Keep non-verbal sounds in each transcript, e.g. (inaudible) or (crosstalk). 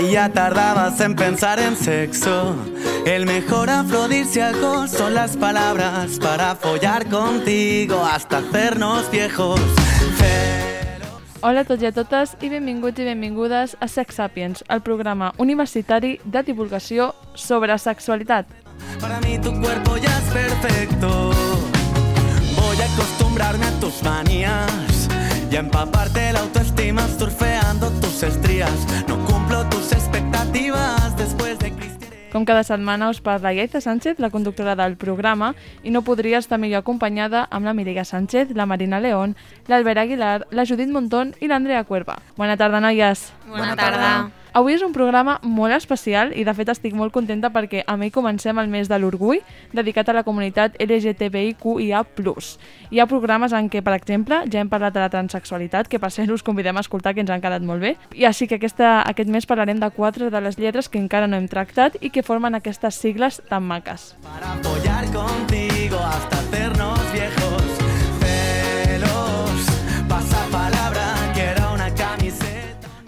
y ya tardabas en pensar en sexo. El mejor afrodisíaco son las palabras para follar contigo hasta hacernos viejos. Hola a tots i a totes i benvinguts i benvingudes a Sex Sapiens, el programa universitari de divulgació sobre sexualitat. Para mí tu cuerpo ya es perfecto. Voy a acostumbrarme a tus manías y empaparte la autoestima surfeando tus estrías. No cumplo tus expectativas después de Cristian. Com cada setmana us parla Iaita Sánchez, la conductora del programa, i no podria estar millor acompanyada amb la Mireia Sánchez, la Marina León, l'Albert Aguilar, la Judit Montón i l'Andrea Cuerva. Bona tarda, noies! Bona tarda. Avui és un programa molt especial i de fet estic molt contenta perquè a mi comencem el mes de l'orgull dedicat a la comunitat LGTBIQIA+. Hi ha programes en què, per exemple, ja hem parlat de la transexualitat, que per cert us convidem a escoltar, que ens han quedat molt bé. I així que aquesta, aquest mes parlarem de quatre de les lletres que encara no hem tractat i que formen aquestes sigles tan maques. Para follar contigo hasta hacernos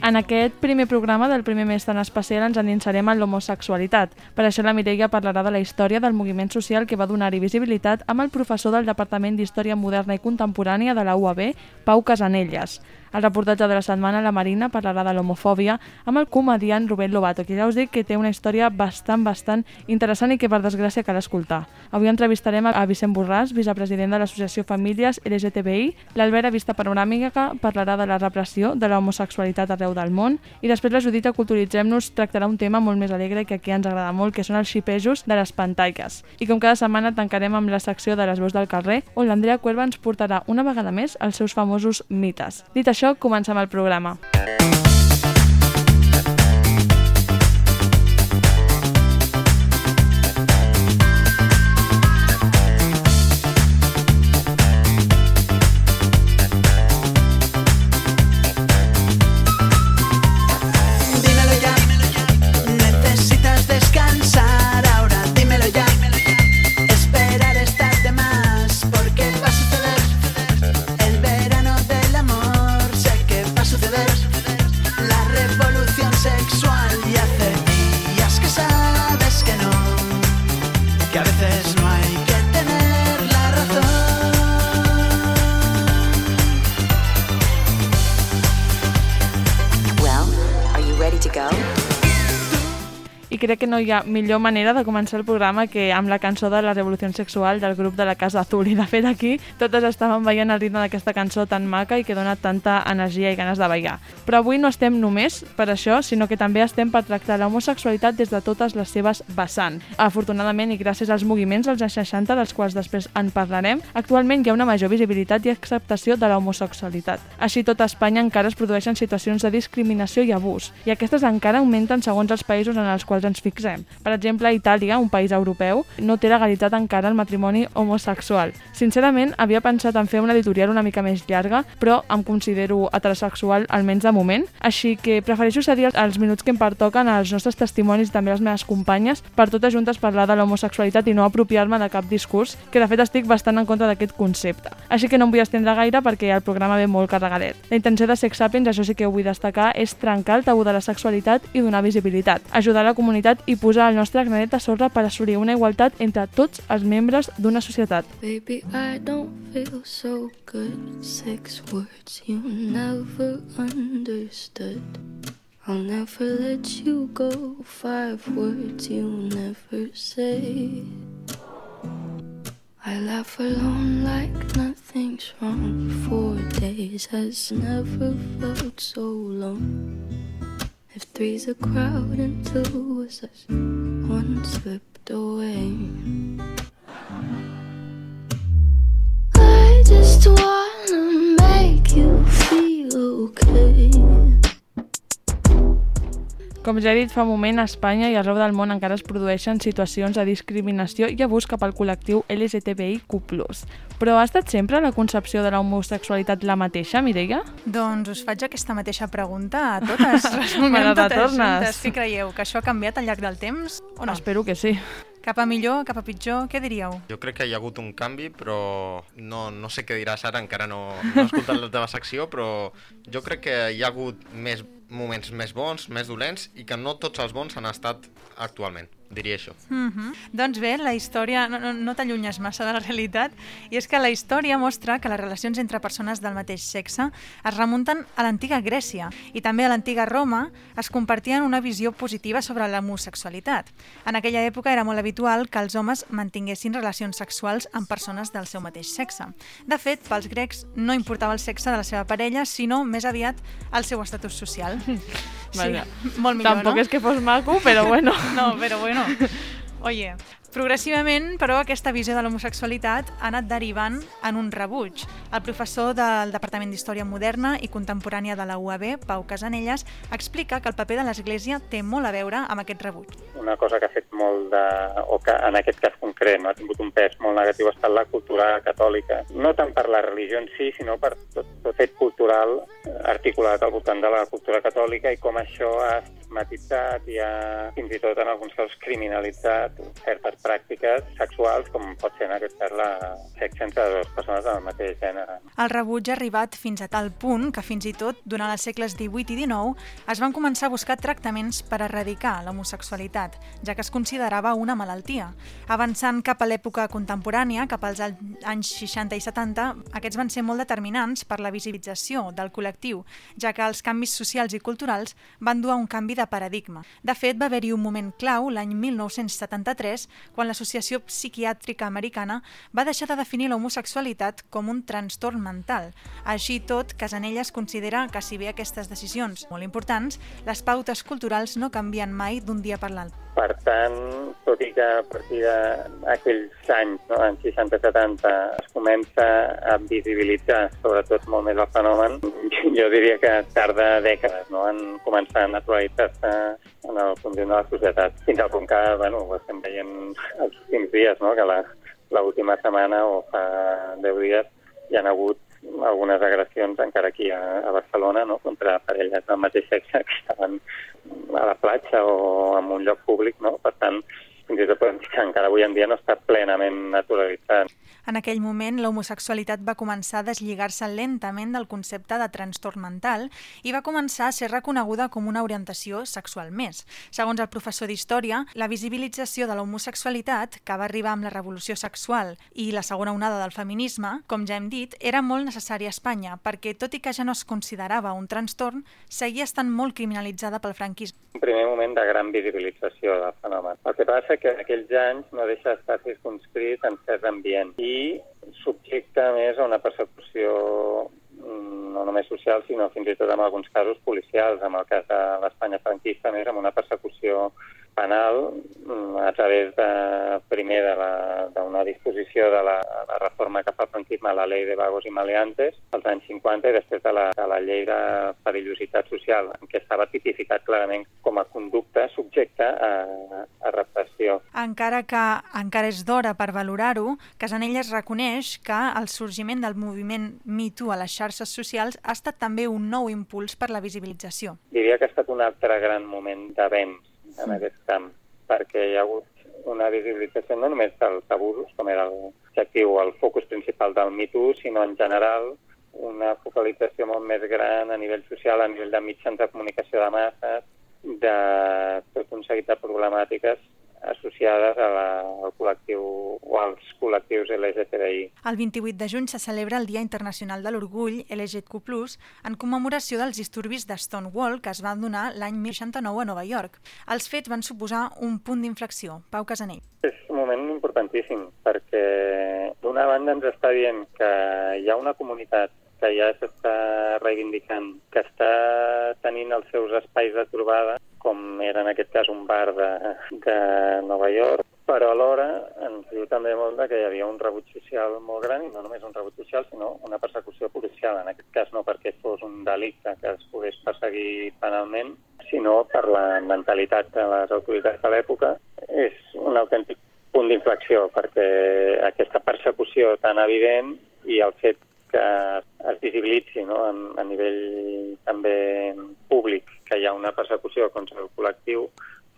En aquest primer programa del primer mes tan especial ens endinsarem en l'homosexualitat. Per això la Mireia parlarà de la història del moviment social que va donar-hi visibilitat amb el professor del Departament d'Història Moderna i Contemporània de la UAB, Pau Casanelles. Al reportatge de la setmana, la Marina parlarà de l'homofòbia amb el comediant Rubén Lobato, que ja us dic que té una història bastant, bastant interessant i que per desgràcia cal escoltar. Avui entrevistarem a Vicent Borràs, vicepresident de l'Associació Famílies LGTBI. L'Albert, a Vista Panoràmica, parlarà de la repressió de l'homosexualitat arreu del món i després la Judita Culturitzem-nos tractarà un tema molt més alegre que aquí ens agrada molt, que són els xipejos de les pantalles. I com cada setmana tancarem amb la secció de les veus del carrer, on l'Andrea Cuerva ens portarà una vegada més els seus famosos mites. Dit això, comencem el programa. Dímelo crec que no hi ha millor manera de començar el programa que amb la cançó de la Revolució Sexual del grup de la Casa Azul. I de fet aquí totes estàvem veient el ritme d'aquesta cançó tan maca i que dona tanta energia i ganes de ballar. Però avui no estem només per això, sinó que també estem per tractar l'homosexualitat des de totes les seves vessants. Afortunadament i gràcies als moviments dels anys 60, dels quals després en parlarem, actualment hi ha una major visibilitat i acceptació de l'homosexualitat. Així tot a Espanya encara es produeixen situacions de discriminació i abús, i aquestes encara augmenten segons els països en els quals ens fixem. Per exemple, Itàlia, un país europeu, no té legalitat encara el matrimoni homosexual. Sincerament, havia pensat en fer una editorial una mica més llarga, però em considero heterosexual almenys de moment, així que prefereixo cedir els minuts que em pertoquen als nostres testimonis i també les meves companyes per totes juntes parlar de l'homosexualitat i no apropiar-me de cap discurs, que de fet estic bastant en contra d'aquest concepte. Així que no em vull estendre gaire perquè el programa ve molt carregadet. La intenció de Sex Sapiens, això sí que ho vull destacar, és trencar el tabú de la sexualitat i donar visibilitat, ajudar la comunitat i posar el nostre granet de sorra per assolir una igualtat entre tots els membres d'una societat. Baby, I don't feel so good. Six words you never understood. I'll never let you go. Five words you never say. I laugh alone like nothing's wrong. Four days has never felt so long. If three's a crowd and two was us, one slipped away. I just wanna make you feel okay. Com ja he dit fa un moment, a Espanya i arreu del món encara es produeixen situacions de discriminació i abús cap al col·lectiu LGTBIQ+. Però ha estat sempre la concepció de l'homosexualitat la mateixa, Mireia? Doncs us faig aquesta mateixa pregunta a totes. (laughs) Me la totes retornes. Què creieu? Que això ha canviat al llarg del temps o no? Espero que sí. Cap a millor, cap a pitjor? Què diríeu? Jo crec que hi ha hagut un canvi, però no, no sé què diràs ara, encara no, no he escoltat la teva secció, però jo crec que hi ha hagut més moments més bons, més dolents, i que no tots els bons han estat actualment, diria això. Mm -hmm. Doncs bé, la història, no, no, no t'allunyes massa de la realitat, i és que la història mostra que les relacions entre persones del mateix sexe es remunten a l'antiga Grècia i també a l'antiga Roma es compartien una visió positiva sobre l'homosexualitat. En aquella època era molt habitual que els homes mantinguessin relacions sexuals amb persones del seu mateix sexe. De fet, pels grecs no importava el sexe de la seva parella, sinó més aviat el seu estatus social. (laughs) Sí, molt millor, Tampoc no? és que fos maco, però bueno. (laughs) No, però bueno. Oye, progressivament, però, aquesta visió de l'homosexualitat ha anat derivant en un rebuig. El professor del Departament d'Història Moderna i Contemporània de la UAB, Pau Casanelles, explica que el paper de l'Església té molt a veure amb aquest rebuig. una cosa que ha fet molt de... o que en aquest cas concret no ha tingut un pes molt negatiu ha estat la cultura catòlica. No tant per la religió en si, sinó per tot, tot fet cultural articulat al voltant de la cultura catòlica i com això ha estigmatitzat i ha fins i tot en alguns casos criminalitzat certes pràctiques sexuals com pot ser en aquest cas la sexe entre dues persones del mateix gènere. El rebuig ha arribat fins a tal punt que fins i tot durant els segles XVIII i XIX es van començar a buscar tractaments per erradicar l'homosexualitat, ja que es considerava una malaltia. Avançant cap a l'època contemporània, cap als al- anys 60 i 70, aquests van ser molt determinants per la visibilització del col·lectiu, ja que els canvis socials i culturals van dur a un canvi de paradigma. De fet, va haver-hi un moment clau l'any 1973, quan l'Associació Psiquiàtrica Americana va deixar de definir l'homosexualitat com un trastorn mental. Així tot, Casanelles considera que si bé aquestes decisions molt importants, les pautes culturals no canvien mai d'un dia per l'altre. Per tant, tot i que a partir d'aquells anys, no, anys 60-70, es comença a visibilitzar sobretot molt més el fenomen, jo diria que tarda dècades no, en començar a naturalitzar-se en el conjunt de la societat. Fins al punt que, bueno, ho estem veient els últims dies, no, que l'última setmana o fa 10 dies hi han hagut algunes agressions encara aquí a, a Barcelona no? contra parelles del mateix sexe que estaven a la platja o en un lloc públic, no? Per tant, fins i tot podem dir que encara avui en dia no està plenament naturalitzat. En aquell moment, l'homosexualitat va començar a deslligar-se lentament del concepte de trastorn mental i va començar a ser reconeguda com una orientació sexual més. Segons el professor d'Història, la visibilització de l'homosexualitat, que va arribar amb la revolució sexual i la segona onada del feminisme, com ja hem dit, era molt necessària a Espanya, perquè tot i que ja no es considerava un trastorn, seguia estant molt criminalitzada pel franquisme. Un primer moment de gran visibilització del fenomen. El que passa que en aquells anys no deixa d'estar circunscrit en cert ambient i subjecte més a una persecució mm, no només social, sinó fins i tot en alguns casos policials, en el cas de l'Espanya franquista, més amb una persecució penal mm, a través de, primer d'una disposició de la, la reforma que fa el franquisme a la llei de vagos i maleantes als anys 50 i després de la, de la llei de perillositat social, en què estava tipificat clarament com a conducta subjecte a, a repressió. Encara que encara és d'hora per valorar-ho, Casanelles reconeix que el sorgiment del moviment Me Too a les xarxes socials ha estat també un nou impuls per la visibilització. Diria que ha estat un altre gran moment d'avenç en aquest camp, perquè hi ha hagut una visibilització no només dels abusos, com era l'objectiu el focus principal del Me Too, sinó en general una focalització molt més gran a nivell social, a nivell de mitjans de comunicació de masses, de tot un seguit de problemàtiques associades a la, al col·lectiu o als col·lectius LGTBI. El 28 de juny se celebra el Dia Internacional de l'Orgull LGTQ+, en commemoració dels disturbis de Stonewall que es van donar l'any 1969 a Nova York. Els fets van suposar un punt d'inflexió. Pau Casanell. És un moment importantíssim perquè d'una banda ens està dient que hi ha una comunitat que ja s'està reivindicant, que està tenint els seus espais de trobada, com era en aquest cas un bar de, de Nova York, però alhora ens diu també molt que hi havia un rebuig social molt gran, i no només un rebuig social, sinó una persecució policial, en aquest cas no perquè fos un delicte que es pogués perseguir penalment, sinó per la mentalitat de les autoritats de l'època. És un autèntic punt d'inflexió, perquè aquesta persecució tan evident i el fet que es visibilitzi no, a, a nivell també públic que hi ha una persecució contra el col·lectiu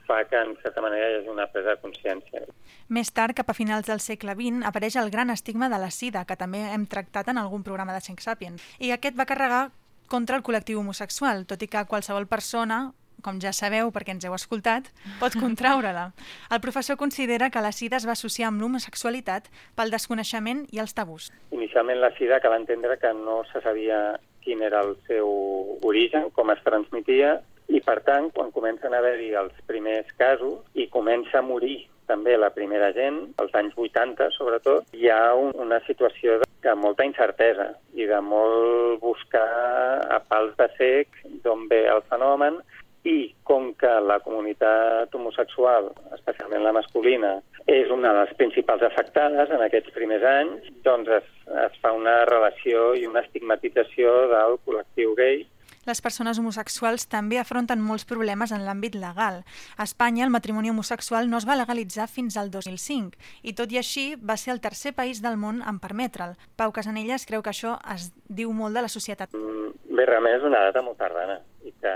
fa que, en certa manera, hi hagi una presa de consciència. Més tard, cap a finals del segle XX, apareix el gran estigma de la sida, que també hem tractat en algun programa de Cinc Sapiens. I aquest va carregar contra el col·lectiu homosexual, tot i que qualsevol persona com ja sabeu perquè ens heu escoltat, pot contraure-la. El professor considera que la sida es va associar amb l'homosexualitat pel desconeixement i els tabús. Inicialment la sida que va entendre que no se sabia quin era el seu origen, com es transmetia, i per tant, quan comencen a haver-hi els primers casos i comença a morir també la primera gent, als anys 80 sobretot, hi ha un, una situació de, de molta incertesa i de molt buscar a pals de sec d'on ve el fenomen i com que la comunitat homosexual, especialment la masculina, és una de les principals afectades en aquests primers anys, doncs es, es fa una relació i una estigmatització del col·lectiu gay les persones homosexuals també afronten molts problemes en l'àmbit legal. A Espanya, el matrimoni homosexual no es va legalitzar fins al 2005 i, tot i així, va ser el tercer país del món en permetre'l. Pau Casanelles creu que això es diu molt de la societat. Mm, Bé, realment és una data molt tardana que,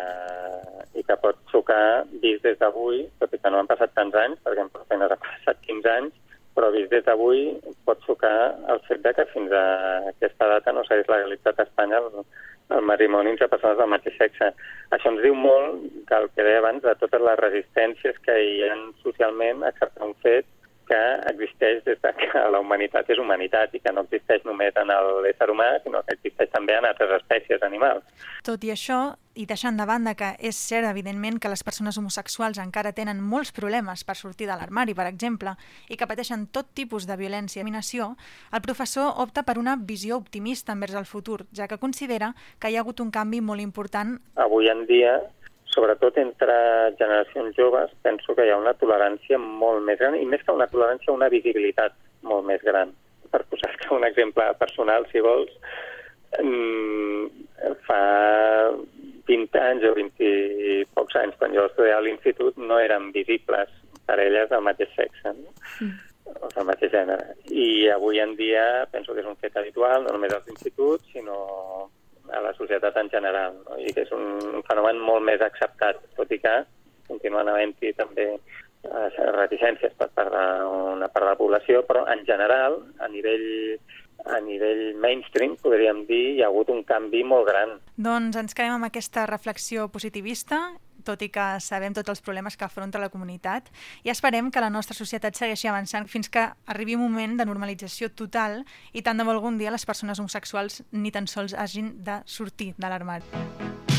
i que pot xocar vist des d'avui, tot i que no han passat tants anys, perquè en apenas ha passat 15 anys, però vist des d'avui pot xocar el fet de que fins a aquesta data no s'hagués legalitzat a Espanya el, el matrimoni entre persones del mateix sexe. Això ens diu molt del que deia abans, de totes les resistències que hi ha socialment a acceptar un fet que existeix des de que la humanitat és humanitat i que no existeix només en l'ésser humà, sinó que existeix també en altres espècies animals. Tot i això, i deixant de banda que és cert, evidentment, que les persones homosexuals encara tenen molts problemes per sortir de l'armari, per exemple, i que pateixen tot tipus de violència i dominació, el professor opta per una visió optimista envers el futur, ja que considera que hi ha hagut un canvi molt important. Avui en dia sobretot entre generacions joves, penso que hi ha una tolerància molt més gran, i més que una tolerància, una visibilitat molt més gran. Per posar-te un exemple personal, si vols, mm, fa 20 anys o 20 i pocs anys, quan jo estudiava a l'institut, no eren visibles parelles del mateix sexe, no? Mm o del mateix gènere. I avui en dia penso que és un fet habitual, no només als instituts, sinó a la societat en general, no? i que és un, fenomen molt més acceptat, tot i que continuen havent-hi també eh, reticències per part d'una part de la població, però en general, a nivell a nivell mainstream, podríem dir, hi ha hagut un canvi molt gran. Doncs ens quedem amb aquesta reflexió positivista tot i que sabem tots els problemes que afronta la comunitat i esperem que la nostra societat segueixi avançant fins que arribi un moment de normalització total i tant de bo algun dia les persones homosexuals ni tan sols hagin de sortir de l'armari.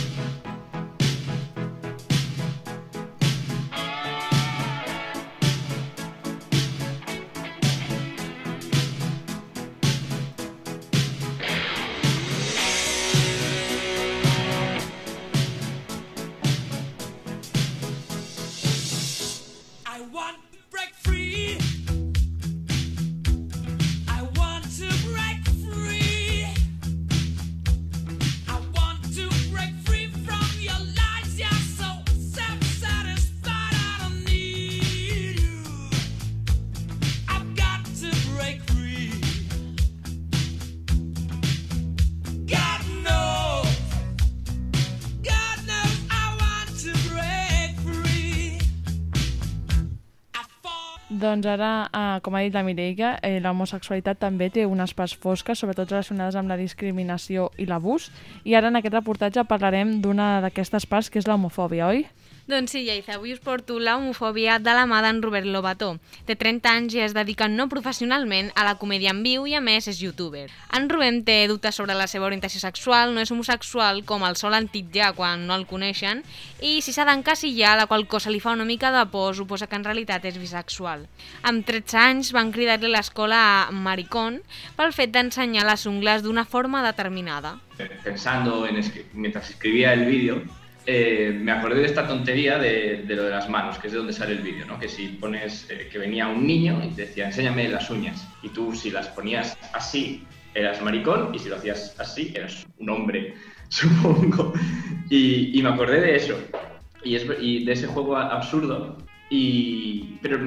Doncs ara, eh, com ha dit la Mireia, eh, l'homosexualitat també té unes parts fosques, sobretot relacionades amb la discriminació i l'abús. I ara en aquest reportatge parlarem d'una d'aquestes parts, que és l'homofòbia, oi? Doncs sí, Lleida, avui us porto la homofòbia de la mà d'en Robert Lobató. Té 30 anys i es dedica no professionalment a la comèdia en viu i a més és youtuber. En Rubén té dubtes sobre la seva orientació sexual, no és homosexual com el solen titjar quan no el coneixen i si s'ha d'encasillar, la qual cosa li fa una mica de por, suposa que en realitat és bisexual. Amb 13 anys van cridar-li l'escola a maricón pel fet d'ensenyar les ungles d'una forma determinada. pensando en escri- mientras escribía el vídeo, eh, me acordé de esta tontería de, de lo de las manos, que es de donde sale el vídeo, ¿no? Que si pones eh, que venía un niño y te decía, enséñame las uñas, y tú si las ponías así, eras maricón, y si lo hacías así, eras un hombre, (laughs) supongo. Y, y me acordé de eso, y, es, y de ese juego absurdo, y, pero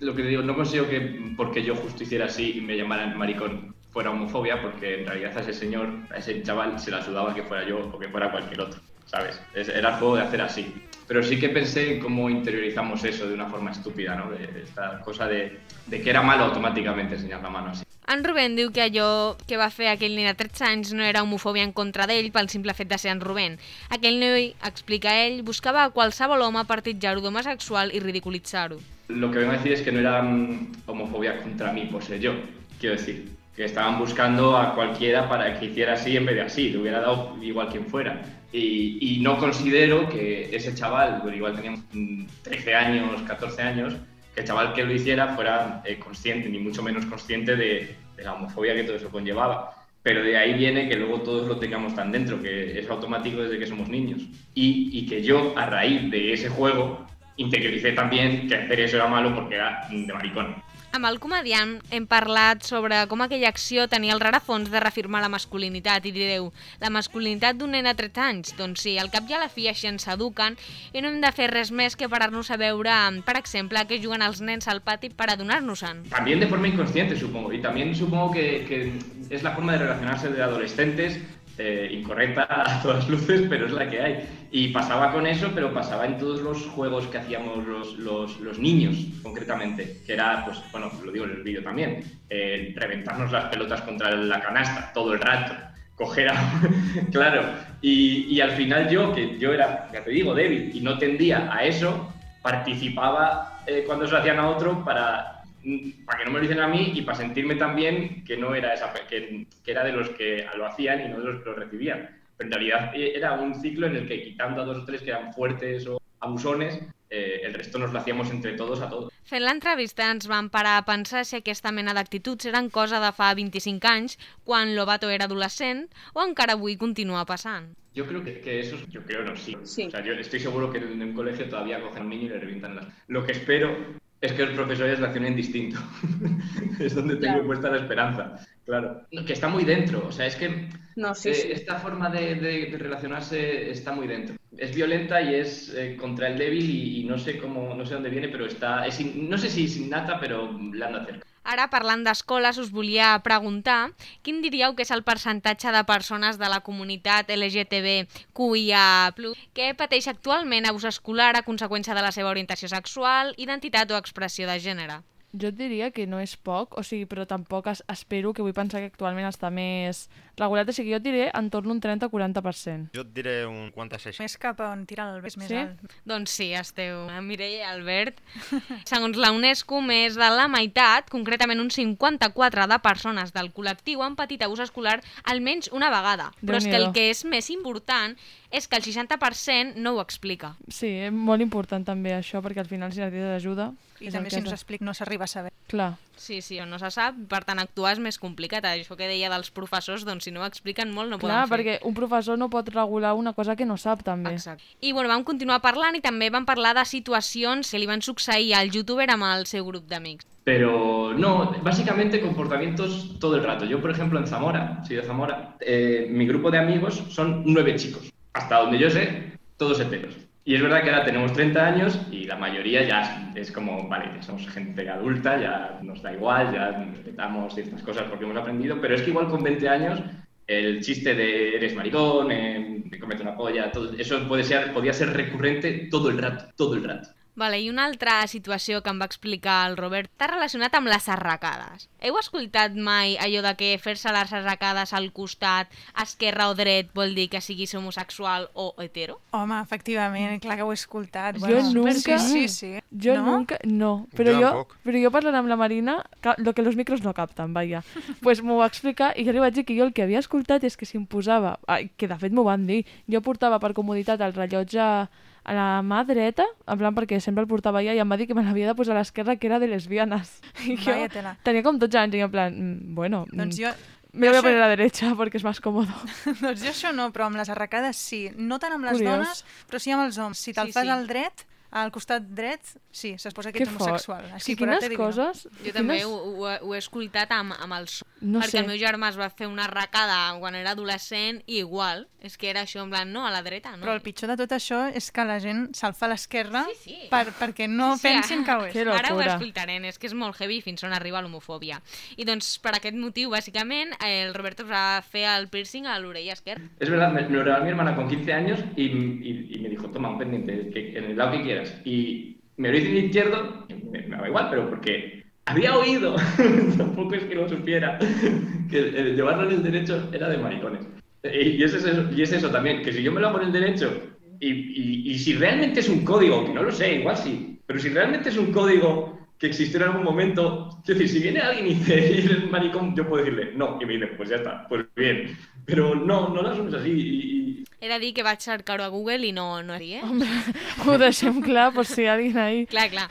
lo que digo, no consigo que porque yo justo hiciera así y me llamaran maricón fuera homofobia, porque en realidad a ese señor, a ese chaval, se la sudaba que fuera yo o que fuera cualquier otro. ¿Sabes? Es- Era el juego de hacer así. Pero sí que pensé en cómo interiorizamos eso de una forma estúpida, ¿no? De, esta cosa de, de que era malo automáticamente enseñar la mano así. En Rubén diu que allò que va fer aquell nen de 13 anys no era homofòbia en contra d'ell pel simple fet de ser en Rubén. Aquell noi, explica ell, buscava a qualsevol home per titjar-ho d'homosexual i ridiculitzar-ho. Lo que vengo a decir es que no era mm, homofobia contra mí por ser yo, quiero decir, que estaban buscando a cualquiera para que hiciera así en vez de así, le hubiera dado igual quien fuera. Y, y no considero que ese chaval, bueno, igual tenía mm, 13 años, 14 años, que el chaval que lo hiciera fuera eh, consciente, ni mucho menos consciente de, de la homofobia que todo eso conllevaba. Pero de ahí viene que luego todos lo tengamos tan dentro, que es automático desde que somos niños. Y, y que yo, a raíz de ese juego, interioricé también que hacer eso era malo porque era de maricón. Amb el comediant hem parlat sobre com aquella acció tenia el rarafons de reafirmar la masculinitat i direu, la masculinitat d'un nen de 13 anys? Doncs sí, al cap i a la fi així ens eduquen i no hem de fer res més que parar-nos a veure, per exemple, que juguen els nens al pati per adonar-nos-en. También de forma inconsciente, supongo. Y también supongo que, que es la forma de relacionarse de adolescentes, eh, incorrecta a todas luces, pero es la que hay. Y pasaba con eso, pero pasaba en todos los juegos que hacíamos los, los, niños, concretamente. Que era, pues, bueno, lo digo en el vídeo también, eh, reventarnos las pelotas contra la canasta todo el rato. Coger a... (laughs) claro. Y, al final yo, que yo era, ya te digo, débil y no tendía a eso, participaba eh, cuando se lo hacían a otro para, para que no me lo hicieran a mí y para sentirme también que no era esa que, que era de los que lo hacían y no de los que lo recibían. Pero en realidad eh, era un ciclo en el que quitando a dos o tres que eran fuertes o abusones, eh, el resto nos lo hacíamos entre todos a todos. Fent l'entrevista ens vam parar a pensar si aquesta mena d'actituds eren cosa de fa 25 anys, quan Lobato era adolescent, o encara avui continua passant. Yo creo que, que eso, yo creo no, sí. Sí. O sea, yo estoy seguro que en un colegio todavía cogen a un niño y le revientan las... Lo que espero es que los profesores reaccionen distinto. (laughs) es donde tengo Claro. puesta la esperanza, claro. Que está muy dentro, o sea, es que No, sí, eh, sí. esta forma de, de- de relacionarse está muy dentro. Es violenta y es eh, contra el débil y, y no sé cómo, no sé dónde viene, pero está, es in- no sé si es innata, pero la anda cerca. Ara, parlant d'escoles, us volia preguntar quin diríeu que és el percentatge de persones de la comunitat LGTBQIA+, que pateix actualment abús escolar a conseqüència de la seva orientació sexual, identitat o expressió de gènere? Jo diria que no és poc, o sigui, però tampoc es, espero que vull pensar que actualment està més regulat, o sigui, jo et diré entorn un 30-40%. Jo et diré un 46. Més cap a on tira el més Sí? alt. Doncs sí, esteu, eh, Mireia i Albert. (laughs) Segons la UNESCO, més de la meitat, concretament un 54 de persones del col·lectiu han patit abús escolar almenys una vegada. Però és que el que és més important és que el 60% no ho explica. Sí, és molt important també això, perquè al final si necessites ajuda... I és també si que no s'explica no s'arriba a saber. Clar, Sí, sí, o no se sap, per tant actuar és més complicat. Això que deia dels professors, doncs si no ho expliquen molt no clar, poden fer. perquè un professor no pot regular una cosa que no sap també. Exacte. I bueno, vam continuar parlant i també vam parlar de situacions que li van succeir al youtuber amb el seu grup d'amics. Pero no, básicamente comportamientos todo el rato. Yo, por ejemplo, en Zamora, soy de Zamora, eh, mi grupo de amigos son nueve chicos. Hasta donde yo sé, todos heteros. Y es verdad que ahora tenemos 30 años y la mayoría ya es, como, vale, ya somos gente adulta, ya nos da igual, ya respetamos ciertas cosas porque hemos aprendido, pero es que igual con 20 años el chiste de eres maricón, eh, comete una polla, todo, eso puede ser, podía ser recurrente todo el rato, todo el rato. Vale, I una altra situació que em va explicar el Robert està relacionat amb les arracades. Heu escoltat mai allò de que fer-se les arracades al costat, esquerra o dret, vol dir que siguis homosexual o hetero? Home, efectivament, clar que ho he escoltat. Jo nunca- Sí, sí, sí. Jo no? nunca... No, però Jo però jo parlant amb la Marina, lo que los micros no capten, vaja. (laughs) pues m'ho va explicar i jo li vaig dir que jo el que havia escoltat és que si em posava, ai, que de fet m'ho van dir, jo portava per comoditat el rellotge a la mà dreta, en plan perquè sempre el portava ja, i em va dir que me l'havia de posar a l'esquerra, que era de lesbianes. (laughs) I jo Vaya tenia com 12 anys i en plan, mm, bueno, mm, Doncs jo... me lo voy a poner a la derecha porque es más cómodo. (laughs) doncs jo això no, però amb les arracades sí. No tant amb les Curiós. dones, però sí amb els homes. Si te'l Sí, fas sí. al dret, al costat dret, sí, s'exposa que Que ets fort. homosexual. És Així, que per quines coses... Jo també quines- ho, ho, he- ho he escoltat amb, amb el so. No perquè sé. el meu germà es va fer una arracada quan era adolescent i igual. És que era això, en plan, no, a la dreta, no. Però el pitjor de tot això és que la gent se'l fa a l'esquerra Sí, sí. per, perquè no Sí, pensin que ho és. (laughs) Que Ara ho explicarem, és que és molt heavy fins on arriba l'homofòbia. I doncs per aquest motiu, bàsicament, el Roberto va fer el piercing a l'orella esquerra. Es verdad, me, me lo regaló mi hermana con 15 años y, y- y me dijo, toma un pendiente, que, en el lado que quieras. Y me lo hice izquierdo, me, daba igual, pero porque había oído, (laughs) tampoco es que lo supiera, que llevarlo en el derecho era de maricones. Y, y es eso, y es eso también, que si yo me lo hago en el derecho y, y- y si realmente es un código, que no lo sé, igual sí, pero si realmente es un código que existió en algún momento, es decir, si viene alguien y dice, "Y eres maricón, yo puedo decirle, no, y me dice, pues ya está, pues bien. Pero no, no las asumes así y, y- He de dir que vaig cercar-ho a Google i no, no hi, eh? Ho deixem clar per si alguien ahí... Clar, clar.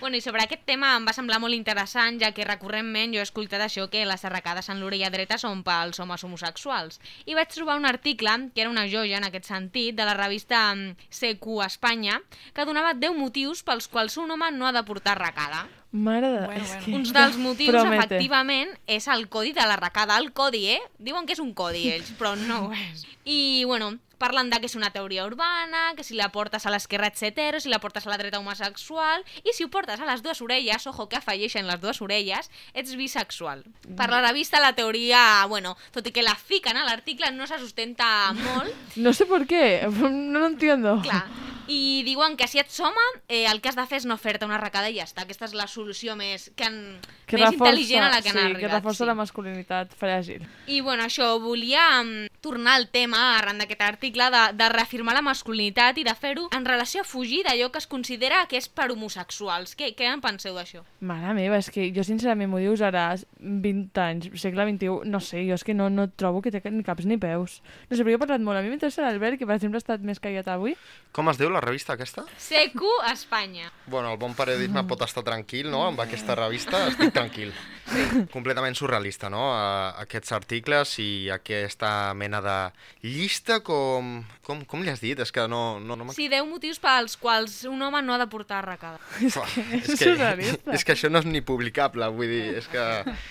Bueno, i sobre aquest tema em va semblar molt interessant, ja que recurrentment jo he escoltat això que les arracades en l'orella dreta són pels homes homosexuals. I vaig trobar un article, que era una joia en aquest sentit, de la revista mm, CQ Espanya, que donava 10 motius pels quals un home no ha de portar arracada. Mare de... Bueno, és bueno. que... Uns dels motius, Promete. efectivament, és el codi de l'arracada. El codi, eh? Diuen que és un codi, (laughs) ells, però no ho és. I, bueno, parlen de que és una teoria urbana, que si la portes a l'esquerra ets hetero, si la portes a la dreta homosexual, i si ho portes a les dues orelles, ojo que afegeixen les dues orelles, ets bisexual. Per la revista la teoria, bueno, tot i que la fiquen a l'article, no se sustenta molt, No sé por qué, (laughs) no lo entiendo. Clar. I diuen que si ets home, eh, el que has de fer és no fer-te una arracada i ja està. Aquesta és la solució més, que han, Que més reforça, intel·ligent a la que sí, han arribat. que reforça sí. la masculinitat fràgil. I bueno, això, volia mm, tornar al tema, arran d'aquest article, de, de reafirmar la masculinitat i de fer-ho en relació a fugir d'allò que es considera que és per homosexuals. Què, què en penseu d'això? Mare meva, és que jo sincerament m'ho dius ara 20 anys, segle XXI, no sé, jo és que no, no trobo que té ni caps ni peus. No sé, però jo he parlat molt. A mi m'interessa l'Albert, que per exemple ha estat més callat avui. Com es diu la revista aquesta? CQ Espanya. Bueno, el bon periodisme pot estar tranquil, no? Amb aquesta revista estic tranquil. Completament surrealista, no? A- Aquests articles i aquesta mena de llista com... Com, com li has dit? És que no... no, no Sí, 10 motius pels quals un home no ha de portar arracada. (laughs) És és, que, surrealista. és que això no és ni publicable, vull dir, és que...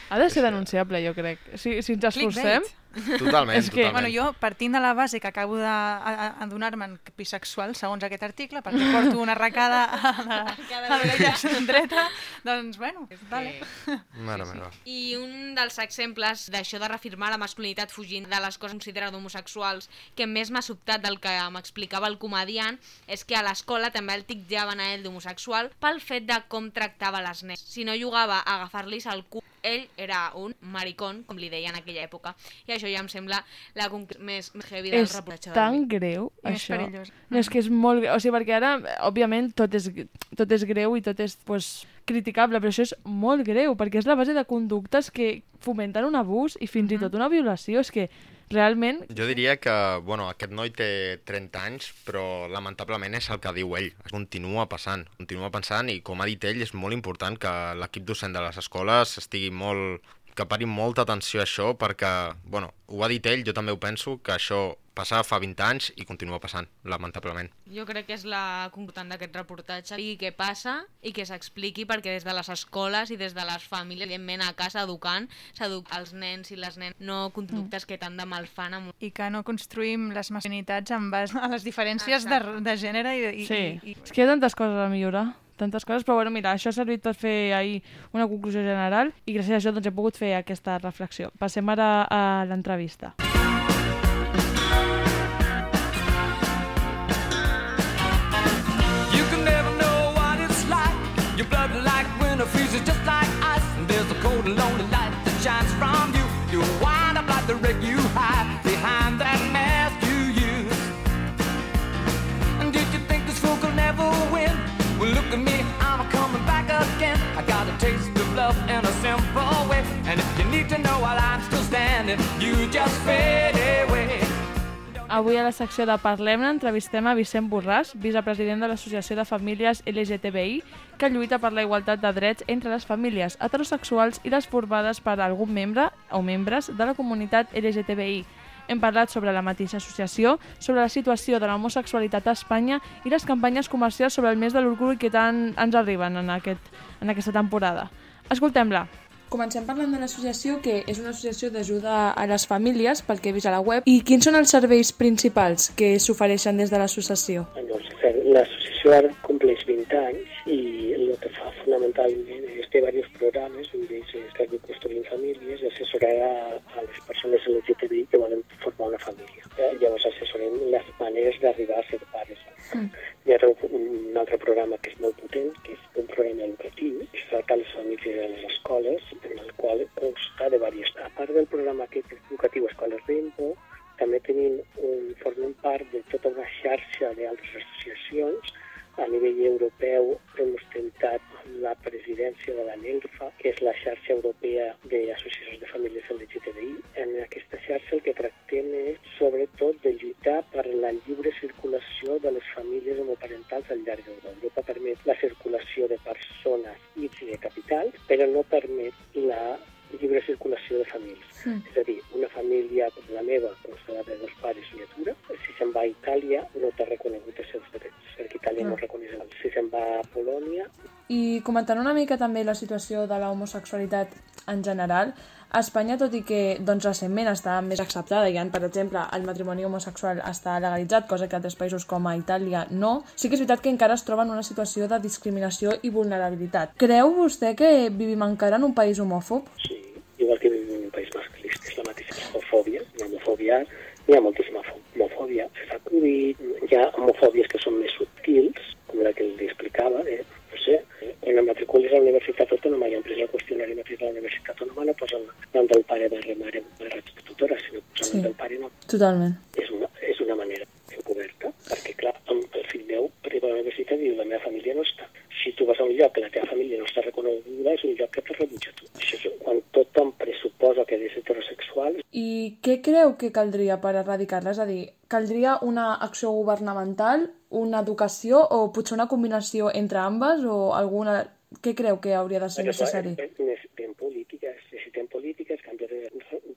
Ha de ser denunciable, jo crec. Si, si ens esforcem... (laughs) Totalment, És que- totalment. Bueno, jo, partint de la base que acabo d'adonar-me'n bisexual, segons aquest article, perquè porto una arracada a la- a l'orella dreta, doncs, bueno, vale. (laughs) Mare meva. I un dels exemples d'això de reafirmar la masculinitat fugint de les coses considerades homosexuals que més m'ha sobtat del que m'explicava el comediant és que a l'escola també el titjaven a ell d'homosexual pel fet de com tractava les nenes. Si no jugava a agafar-lis el cul, ell era un maricón, com li deia en aquella època. I això ja em sembla la més heavy del és reportatge tan d'avui. greu, I això. perillós. No, és que és molt greu. O sigui, perquè ara, òbviament, tot és, tot és greu i tot és pues, criticable, però això és molt greu, perquè és la base de conductes que fomenten un abús i fins i tot una violació. És que realment Jo diria que, bueno, aquest noi té 30 anys, però lamentablement és el que diu ell. Continua passant, continua pensant i com ha dit ell, és molt important que l'equip docent de les escoles estigui molt que pari molta atenció a això perquè, bueno, ho ha dit ell, jo també ho penso, que això passava fa 20 anys i continua passant, lamentablement. Jo crec que és la conclutant d'aquest reportatge. I què passa i que s'expliqui perquè des de les escoles i des de les famílies, evidentment a casa educant, s'educa els nens i les nenes, no conductes que tant de mal fan amb... I que no construïm les masculinitats en base a les diferències de, de gènere i, i, Sí, i, i és que hi ha tantes coses a millorar, tantes coses, però bueno, mira, això ha servit per fer ahir una conclusió general i gràcies a això doncs, he pogut fer aquesta reflexió. Passem ara a l'entrevista. Avui a la secció de Parlem-ne entrevistem a Vicent Borràs, vicepresident de l'Associació de Famílies LGTBI, que lluita per la igualtat de drets entre les famílies heterosexuals i les formades per algun membre o membres de la comunitat LGTBI. Hem parlat sobre la mateixa associació, sobre la situació de l'homosexualitat a Espanya i les campanyes comercials sobre el mes de l'orgull que tant ens arriben en, aquest, en aquesta temporada. Escoltem-la. Comencem parlant de l'associació, que és una associació d'ajuda a les famílies, pel que he vist a la web. I quins són els serveis principals que s'ofereixen des de l'associació? L'associació ara compleix 20 anys i el que fa fonamentalment és té diversos programes, un d'ells és que Construint Famílies, i assessorar a, les persones LGTBI que volen formar una família. Eh? Llavors assessorem les maneres d'arribar a ser pares. Mm. Hi ha un, un altre programa que és molt potent, que és un programa educatiu, que es tracta a les famílies a les escoles, en el qual consta de diverses. A part del programa aquest educatiu Escoles Rempo, també tenim un, formem part de tota una xarxa d'altres associacions a nivell europeu hem ostentat la presidència de la NELFA, que és la xarxa europea de comentant una mica també la situació de l'homosexualitat en general, a Espanya, tot i que doncs, recentment està més acceptada, i per exemple, el matrimoni homosexual està legalitzat, cosa que altres països com a Itàlia no, sí que és veritat que encara es troba en una situació de discriminació i vulnerabilitat. Creu vostè que vivim encara en un país homòfob? Sí, igual que vivim en un país masclista, és la mateixa homofòbia, la homofòbia hi ha moltíssima homofòbia. S'ha produït, hi ha homofòbies que són més subtils, com la que li explicava, eh? no sé, quan em matriculis a la Universitat Autònoma i em pres el qüestionari a la Universitat Autònoma no posa el nom del pare barra mare barra tutora, sinó posa el Sí. nom del pare no. Totalment. És una, és una manera encoberta, perquè clar, el fill meu arriba a la universitat i diu la meva família no està. Si tu vas a un lloc que la teva família no està reconeguda, és un lloc que te rebutja tu. Això és quan tothom pressuposa que és heterosexual, I què creu que caldria per erradicar-la? És a dir, caldria una acció governamental, una educació o potser una combinació entre ambes o alguna... Què creu que hauria de ser necessari? Necessitem polítiques, necessitem polítiques, canvi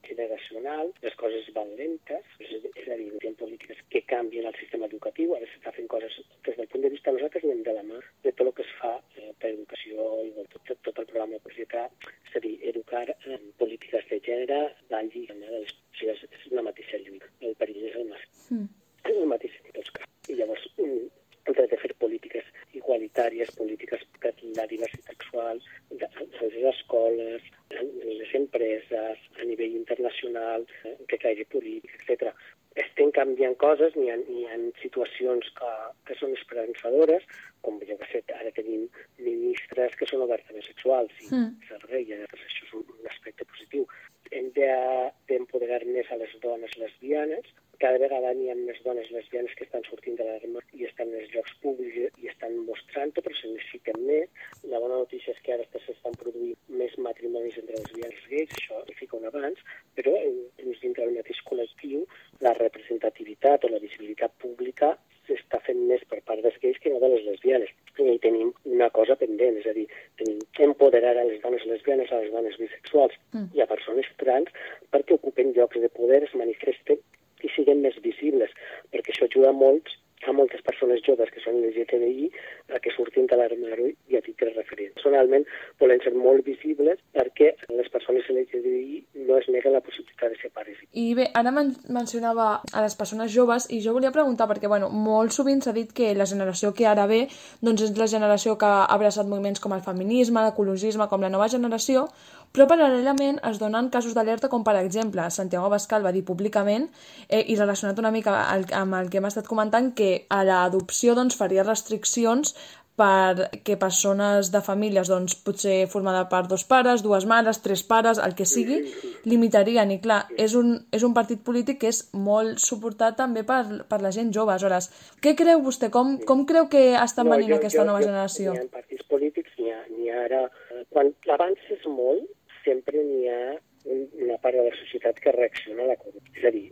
generacional, les coses van lentes, és, a dir, necessitem polítiques que canvien el sistema educatiu, ara s'està fent coses, des del punt de vista nosaltres anem de la mà de tot el que es fa eh, per educació i tot, tot, el programa de projecte, és a dir, educar en polítiques de gènere, valgui, de les, o sigui, és, és una mateixa lluita, el perill és el mascle. Mm. És el mateix en tots casos. I llavors, mm, hem de fer polítiques igualitàries, polítiques per la diversitat sexual, de- a les escoles, en les empreses, a nivell internacional, eh, que caigui polític, etc. Estem canviant coses, n'hi ha, n'hi ha situacions que, que són esperançadores, com jo que sé, ara tenim ministres que són obertament sexuals i Mm. servei, llavors això és un, un aspecte positiu. Hem de- d'empoderar més a les dones lesbianes, cada vegada n'hi ha més dones lesbianes que estan sortint de l'arma i estan en els llocs públics i estan mostrant-ho, però se necessiten més. La bona notícia és que ara s'estan produint més matrimonis entre lesbianes i gais, això significa un avanç, però eh, dins dintre del mateix col·lectiu la representativitat o la visibilitat pública s'està fent més per part dels gais que no de les lesbianes. I hi tenim una cosa pendent, és a dir, tenim que empoderar a les dones lesbianes, a les dones bisexuals Mm. i a persones trans perquè ocupen llocs de poder, es manifesten i siguin més visibles, perquè això ajuda molt a moltes persones joves que són LGTBI a que surtin de l'armari i a tindre referents. Personalment volen ser molt visibles perquè les persones LGTBI no es neguen la possibilitat de ser pares. I bé, ara men mencionava a les persones joves i jo volia preguntar perquè, bueno, molt sovint s'ha dit que la generació que ara ve doncs és la generació que ha abraçat moviments com el feminisme, l'ecologisme, com la nova generació, però paral·lelament es donen casos d'alerta com, per exemple, Santiago Abascal va dir públicament eh, i relacionat una mica amb el que hem estat comentant que a l'adopció doncs, faria restriccions perquè persones de famílies, doncs, potser formada per dos pares, dues mares, tres pares, el que sigui, limitarien. I clar, és un, és un partit polític que és molt suportat també per, per la gent jove. Aleshores, què creu vostè? Com, com creu que estan venint aquesta nova generació? N'hi ha partits polítics, n'hi ha, ara... Quan l'avanç és molt, sempre n'hi ha un, una part de la societat que reacciona a la corrupció. És a dir,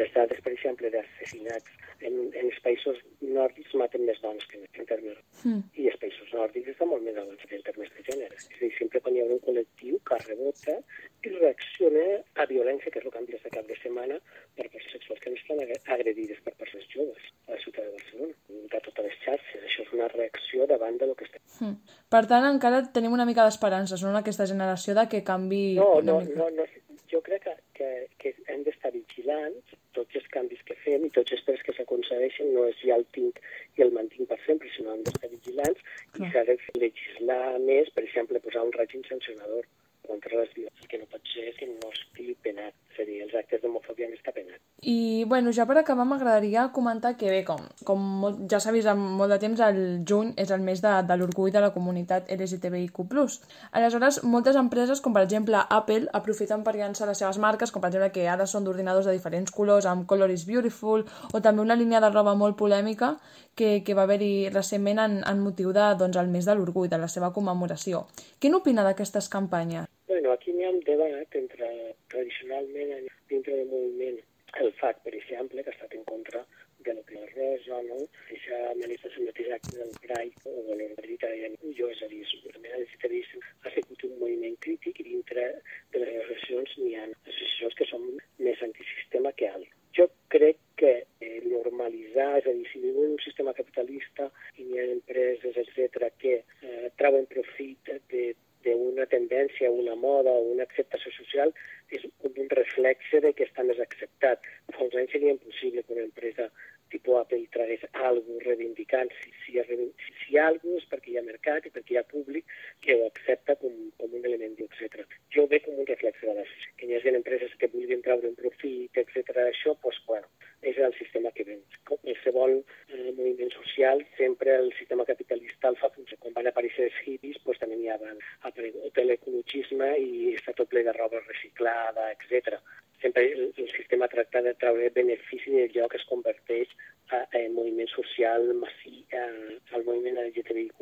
les dades, per exemple, d'assassinats en, en els països nòrdics maten més dones que en termes... Mm. I els països nòrdics estan molt més avançats en termes de gènere. És a dir, sempre quan hi haurà un col·lectiu que rebota i reacciona a violència, que és el que han vist aquest cap de setmana, per persones sexuals que no estan agre- agredides per persones joves a la ciutat de Barcelona, de totes les xarxes. Això és una reacció davant de lo que està... Mm. Per tant, encara tenim una mica d'esperances, no?, en aquesta generació de que canvi No, no, mica. no, no, jo crec que, que, que hem d'estar vigilants tots els canvis que fem i tots els tres que s'aconsegueixen no és ja el tinc i el mantinc per sempre, sinó hem d'estar vigilants i s'ha de legislar més, per exemple, posar un règim sancionador contra les violències. El que no pot ser és que no estigui penat, és a dir, els actes d'homofòbia han d'estar penats. I, bueno, ja per acabar m'agradaria comentar que bé, com, com molt, ja s'ha vist molt de temps, el juny és el mes de, de l'orgull de la comunitat LGTBIQ+. Aleshores, moltes empreses, com per exemple Apple, aprofiten per llançar les seves marques, com per exemple que ara són d'ordinadors de diferents colors, amb Color is Beautiful, o també una línia de roba molt polèmica que, que va haver-hi recentment en, en motiu de, doncs, el mes de l'orgull, de la seva commemoració. Què n'opina d'aquestes campanyes? Bueno, aquí hi ha un debat entre, tradicionalment, dintre del moviment, el FAC, per exemple, que ha estat en contra de lo que la Rosa, no? Aquesta manifestació mateix acte del Pride, o de l'Hereditari jo, és a dir, segurament l'Hereditari ha sigut un moviment crític i dintre de les associacions n'hi ha associacions que són més antisistema que altres. Jo crec que eh, normalitzar, és a dir, si vivim en un sistema capitalista i hi ha empreses, etc que eh, trauen profit de d'una tendència, una moda o una acceptació social és un reflexe de que està més acceptat. Fa uns anys seria impossible que una empresa tipus Apple tragués alguna reivindicant. Si, si, si, si hi ha alguna és perquè hi ha mercat i perquè hi ha públic que ho accepta com, com un element, etc. Jo ho veig com un reflexe de les que hi hagi empreses que vulguin treure un profit, etc. Això, doncs, bueno, és el sistema que ven. Com qualsevol eh, moviment social, sempre el sistema capitalista el fa. Quan van aparèixer els hippies, doncs també n'hi ha van aparegut l'ecologisme i està tot ple de roba reciclada, etc. Sempre el, el sistema tracta de treure benefici del lloc que es converteix a, a moviment social massiu, eh, el moviment LGTBIQ+,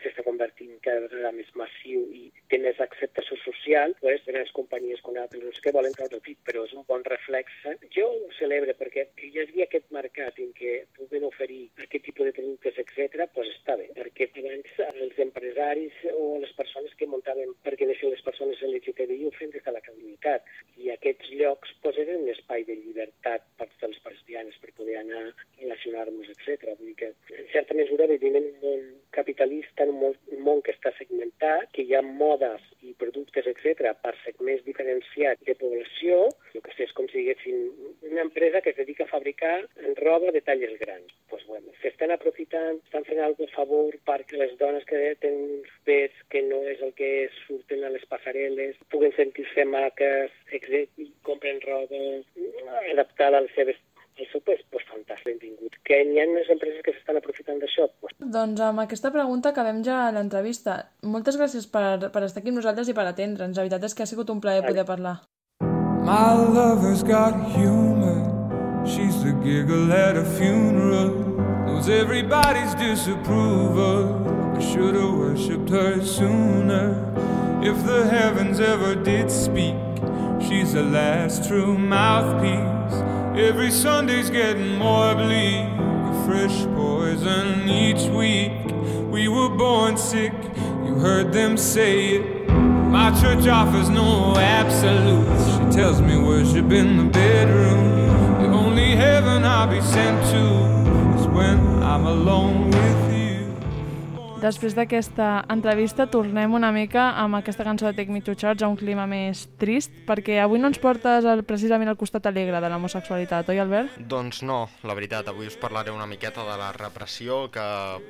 s'està convertint cada vegada més massiu i té més acceptació social, pues, grans companyies com Apple, no volen treure profit, però és un bon reflexe. Jo ho celebre perquè hi hagi aquest mercat en què puguen oferir aquest tipus de productes, etc., pues està bé, perquè abans els empresaris o les persones que muntaven perquè deixen les persones LGTBI ho feien des de la comunitat i aquests llocs pues, eren un espai de llibertat per a les cristianes per poder anar a relacionar-nos, etc. Vull dir que, en certa mesura, vivim en un món capitalista, en un món, un món que està segmentat, que hi ha modes i productes, etc., per segments diferenciats de població, el que sé, és com si diguéssim una empresa que es dedica a fabricar roba de talles grans. Pues, bueno, s'estan aprofitant, estan fent alguna a favor perquè les dones que tenen uns pes que no és el que surten a les passarel·les puguen sentir-se maques, etc., i compren roba adaptada a les seves al seu pes, doncs fantàstic, benvingut. Que hi ha unes empreses que s'estan aprofitant d'això, doncs Doncs amb aquesta pregunta acabem ja l'entrevista. Moltes gràcies per, per estar aquí amb nosaltres i per atendre'ns. La veritat és que ha sigut un plaer poder parlar. My lover's got humor. She's the giggle at a funeral. Knows everybody's disapproval. I should have worshipped her sooner. If the heavens ever did speak, she's the last true mouthpiece. Every Sunday's getting more bleak. A fresh poison each week. We were born sick, you heard them say it. My church offers no absolutes. She tells me worship in the bedroom. The only heaven I'll be sent to is when I'm alone with. Després d'aquesta entrevista tornem una mica amb aquesta cançó de Take Me to Church a un clima més trist, perquè avui no ens portes el, precisament al costat alegre de l'homosexualitat, oi Albert? Doncs no, la veritat, avui us parlaré una miqueta de la repressió que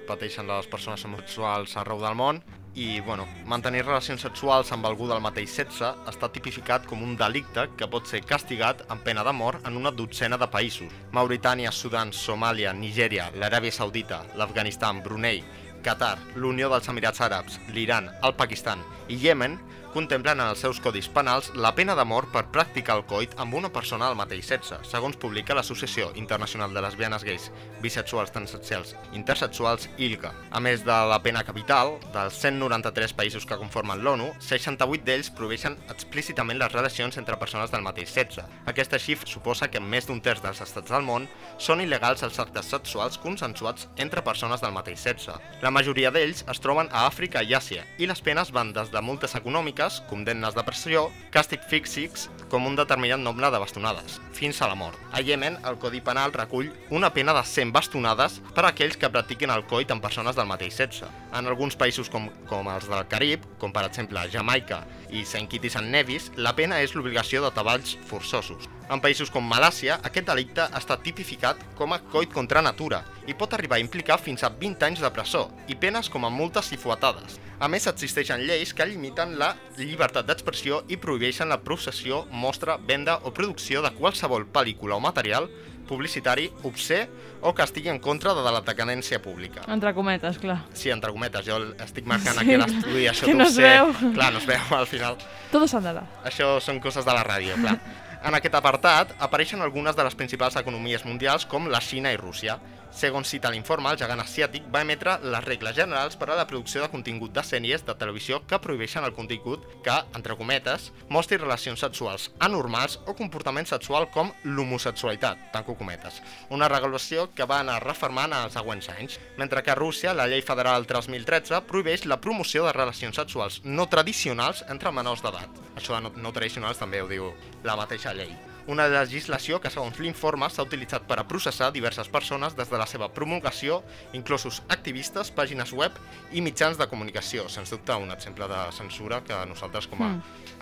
pateixen les persones homosexuals arreu del món i, bueno, mantenir relacions sexuals amb algú del mateix sexe està tipificat com un delicte que pot ser castigat amb pena de mort en una dotzena de països. Mauritània, Sudan, Somàlia, Nigèria, l'Aràbia Saudita, l'Afganistan, Brunei, Qatar, l'Unió dels Emirats Àrabs, l'Iran, el Pakistan i Yemen contemplen en els seus codis penals la pena de mort per practicar el coit amb una persona del mateix sexe, segons publica l'Associació Internacional de Lesbianes Gais, Bisexuals, Transsexuals, Intersexuals, ILGA. A més de la pena capital, dels 193 països que conformen l'ONU, 68 d'ells prohibeixen explícitament les relacions entre persones del mateix sexe. Aquesta xifra suposa que en més d'un terç dels estats del món són il·legals els actes sexuals consensuats entre persones del mateix sexe. La majoria d'ells es troben a Àfrica i Àsia, i les penes van des de multes econòmiques físiques, condemnes de pressió, càstig físics, com un determinat nombre de bastonades, fins a la mort. A Yemen, el Codi Penal recull una pena de 100 bastonades per a aquells que practiquin el coit amb persones del mateix sexe. En alguns països com, com els del Carib, com per exemple Jamaica i St. Kitts St. Nevis, la pena és l'obligació de treballs forçosos. En països com Malàcia, aquest delicte està tipificat com a coit contra natura i pot arribar a implicar fins a 20 anys de presó i penes com a multes i fuetades. A més, existeixen lleis que limiten la llibertat d'expressió i prohibeixen la processió, mostra, venda o producció de qualsevol pel·lícula o material publicitari obscè o que estigui en contra de la decadència pública. Entre cometes, clar. Sí, entre cometes, jo estic marcant Sí, aquí l'estudi això (laughs) que no es veu. Clar, no es veu al final. Todo s'andarà. Això són coses de la ràdio, clar. (laughs) En aquest apartat apareixen algunes de les principals economies mundials com la Xina i Rússia. Segons cita l'informe, el gegant asiàtic va emetre les regles generals per a la producció de contingut de sèries de televisió que prohibeixen el contingut que, entre cometes, mostri relacions sexuals anormals o comportament sexual com l'homosexualitat, tanco cometes. Una regulació que va anar reformant en els següents anys, mentre que a Rússia la llei federal 3013 prohibeix la promoció de relacions sexuals no tradicionals entre menors d'edat. Això de no, no tradicionals també ho diu la mateixa llei. Una legislació que, segons l'informe, s'ha utilitzat per a processar diverses persones des de la seva promulgació, inclosos activistes, pàgines web i mitjans de comunicació. Sens dubte, un exemple de censura que nosaltres, com a,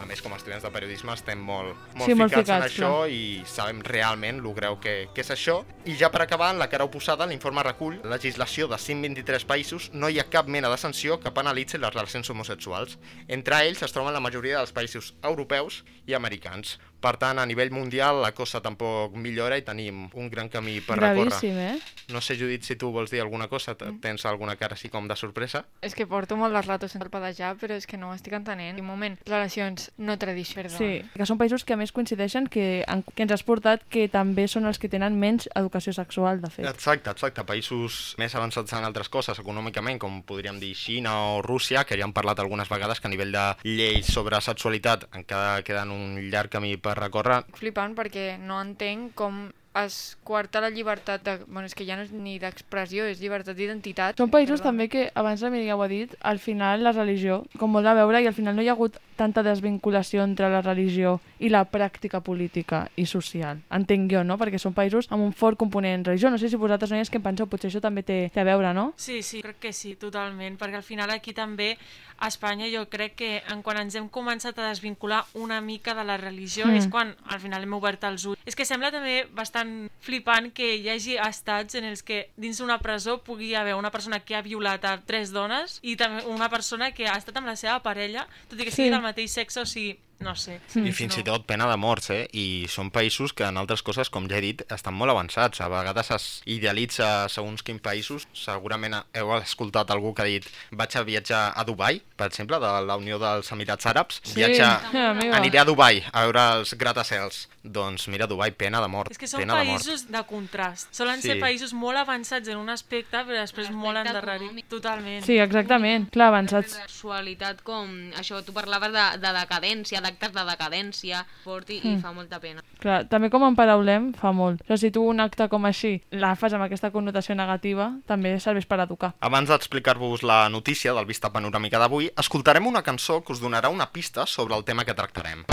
a més com a estudiants de periodisme, estem molt, molt Sí, molt ficats en ficats, això clar. i sabem realment lo greu que, que és això. I ja per acabar, en la cara oposada, l'informe recull legislació de 123 països, no hi ha cap mena de sanció que penalitzi les relacions homosexuals. Entre ells es troben la majoria dels països europeus i americans. Per tant, a nivell mundial la cosa tampoc millora i tenim un gran camí per Gravíssim, recórrer. eh? No sé, Judit, si tu vols dir alguna cosa, Te- tens alguna cara així com de sorpresa? És que porto molt de rato sense palpejar, però és que no ho estic entenent. Un moment, relacions no tradicionals. Sí, que són països que a més coincideixen que, en, que ens has portat que també són els que tenen menys educació sexual, de fet. Exacte, exacte. Països més avançats en altres coses econòmicament, com podríem dir Xina o Rússia, que ja hem parlat algunes vegades que a nivell de lleis sobre sexualitat encara queden un llarg camí per recórrer. Flipant perquè no entenc com es quarta la llibertat de... Bueno, és que ja no és ni d'expressió, és llibertat d'identitat. Són països també que, abans la Míriam ho ha dit, al final la religió, com molt a veure, i al final no hi ha hagut tanta desvinculació entre la religió i la pràctica política i social. Entenc jo, no? Perquè són països amb un fort component religió. No sé si vosaltres, noies, que en penseu, potser això també té, té a veure, no? Sí, sí, crec que sí, totalment, perquè al final aquí també a Espanya jo crec que en quan ens hem començat a desvincular una mica de la religió Mm. és quan al final hem obert els ulls. És que sembla també bastant flipant que hi hagi estats en els que dins d'una presó pugui haver una persona que ha violat a tres dones i també una persona que ha estat amb la seva parella, tot i que Sí. sigui del mateix sexe, o sigui, no sé. I fins i tot pena de morts, eh? I són països que en altres coses, com ja he dit, estan molt avançats. A vegades es idealitza segons quins països. Segurament heu escoltat algú que ha dit vaig a viatjar a Dubai, per exemple, de la Unió dels Emirats Àrabs. Sí, Viatja, (laughs) amiga. aniré a Dubai a veure els gratacels. Doncs mira, Dubai, pena de mort. És que són pena de mort. països de contrast. Solen Sí. ser països molt avançats en un aspecte, però després molt endarrerits. Totalment. Sí, exactament. Clar, avançats. sexualitat com això, tu parlaves de, de decadència, d'actes de decadència, fort i, i Mm. fa molta pena. Clar, també com en paraulem fa molt. Però si tu un acte com així la fas amb aquesta connotació negativa, també serveix per educar. Abans d'explicar-vos la notícia del Vista Panoràmica d'avui, escoltarem una cançó que us donarà una pista sobre el tema que tractarem.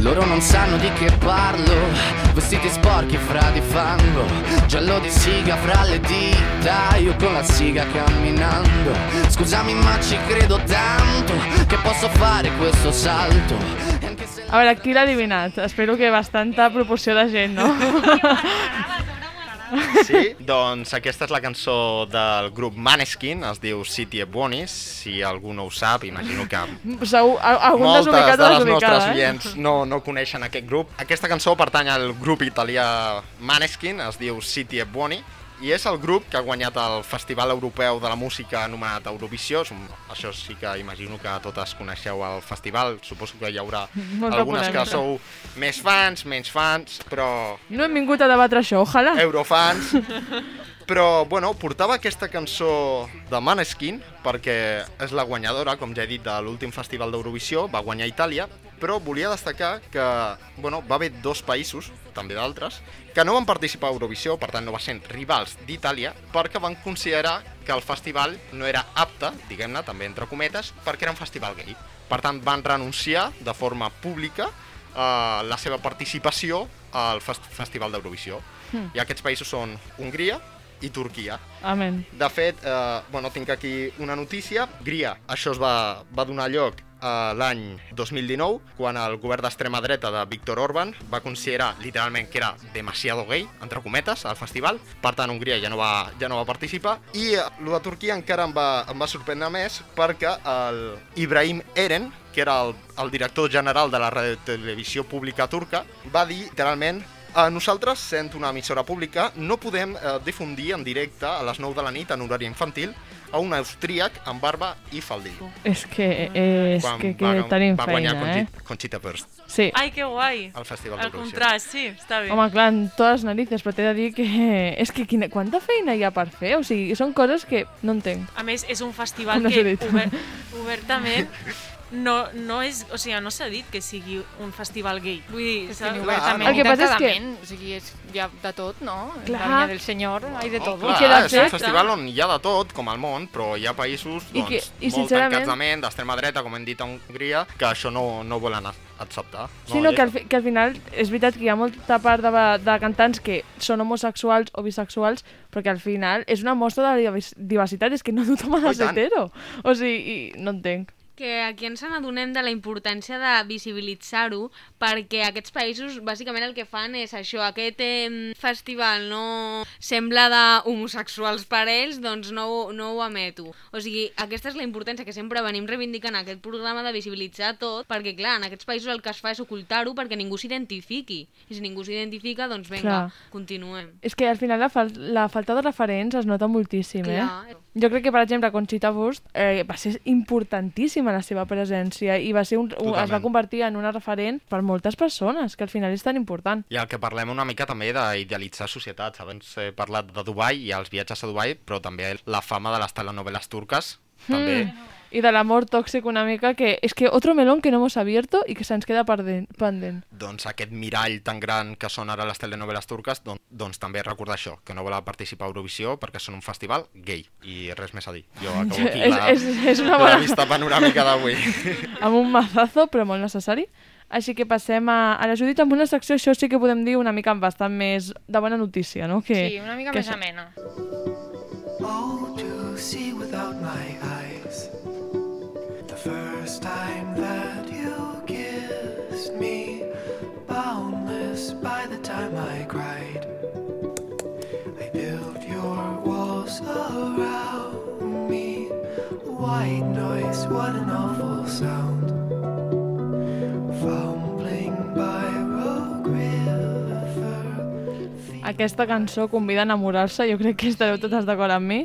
Loro non sanno di che parlo, vestiti sporchi fra di fango, giallo di siga fra le dita, io con la siga camminando. Scusami ma ci credo tanto che posso fare questo salto. A veure, qui l'ha adivinat? Espero que bastanta proporció de gent, no? (laughs) Sí? doncs aquesta és la cançó del grup Maneskin, es diu City of Bonis, si algú no ho sap, imagino que (laughs) Segur, algun moltes desubicat de les desubicada, nostres eh? oients no, no coneixen aquest grup. Aquesta cançó pertany al grup italià Maneskin, es diu City of Boni, i és el grup que ha guanyat el Festival Europeu de la Música anomenat Eurovisió. Un- Això sí que imagino que totes coneixeu el festival. Suposo que hi haurà (laughs) Molta algunes que sou més fans, menys fans, però No hem vingut a debatre això, ojalà. eurofans. (laughs) Però, bueno, portava aquesta cançó de Maneskin perquè és la guanyadora, com ja he dit, de l'últim festival d'Eurovisió, va guanyar Itàlia, però volia destacar que, bueno, va haver dos països, també d'altres, que no van participar a Eurovisió, per tant no va ser rivals d'Itàlia, perquè van considerar que el festival no era apte, diguem-ne, també entre cometes, perquè era un festival gay. Per tant, van renunciar de forma pública a la seva participació al fest Festival d'Eurovisió. Hmm. I aquests països són Hongria i Turquia. Amén. De fet, eh, bueno, tinc aquí una notícia. Hongria, això es va, va donar lloc a l'any 2019, quan el govern d'extrema dreta de Víctor Orban va considerar literalment que era demasiado gay, entre cometes, al festival. Per tant, Hongria ja no va, ja no va participar. I eh, el de Turquia encara em va, em va sorprendre més perquè el Ibrahim Eren, que era el, el director general de la radiotelevisió pública turca, va dir literalment a nosaltres, sent una emissora pública, no podem eh, difundir en directe a les 9 de la nit en horari infantil a un austríac amb barba i faldell. És que, eh, és Quan que, que va, tenim va guanyar feina, eh? Conchita, Conchita Wurst Sí. Ai, que guai. al Festival El d'Eurovisió. contrast, sí, està bé. Home, clar, en totes les narices, però t'he de dir que... És que quina, quanta feina hi ha per fer? O sigui, són coses que no entenc. A més, és un festival No que s'ha dit. ober, obertament no, no és... O sigui, no s'ha dit que sigui un festival gay. Vull dir, que ni obertament El que passa és que- O sigui, és, hi ha de tot, no? Clar. La vinya del senyor, hay de tot. Clar, que de és un festival on hi ha de tot, com al món, però hi ha països I doncs, que- i molt sincerament- tancats de ment, d'extrema dreta, com hem dit a Hongria, que això no, no volen a- acceptar. Sí, no, i que al, fi- que al final és veritat que hi ha molta part de, de cantants que són homosexuals o bisexuals, però que al final és una mostra de divis- diversitat, és que no tothom ha Oh, de i ser hetero. O sigui, i no entenc. Que aquí ens n'adonem de la importància de visibilitzar-ho perquè aquests països bàsicament el que fan és això, aquest eh, festival no sembla d'homosexuals per ells, doncs no, no ho emeto. O sigui, aquesta és la importància que sempre venim reivindicant aquest programa de visibilitzar tot, perquè clar, en aquests països el que es fa és ocultar-ho perquè ningú s'identifiqui. I si ningú s'identifica, doncs vinga, Clar. continuem. És que al final la, fal la falta de referents es nota moltíssim, Clar. eh? Jo crec que, per exemple, Conchita Wurst eh, va ser importantíssima la seva presència i va ser un, un, es va convertir en una referent per moltes persones, que al final és tan important. I el que parlem una mica també d'idealitzar societats. Abans he parlat de Dubai i els viatges a Dubai, però també la fama de les telenovel·les turques. També. Mm. I de l'amor tòxic una mica, que és que otro melón que no hemos abierto i que se'ns queda pendent. Doncs aquest mirall tan gran que són ara les telenovel·les turques, doncs, doncs també recordar això, que no vol participar a Eurovisió perquè són un festival gay. I res més a dir. Jo (laughs) acabo aquí És- la, és- és una la bona- vista panoràmica d'avui. (laughs) amb un mazazo, però molt necessari. Així que passem a, a la Judit amb una secció, això sí que podem dir una mica amb bastant més de bona notícia, no? Que, Sí, una mica que més això- amena. Oh, to see without my eyes. The first time that you kissed me, boundless by the time I cried. I built your walls around me. White noise, what an awful sound. Aquesta cançó convida a enamorar-se, jo crec que estareu totes d'acord amb mi.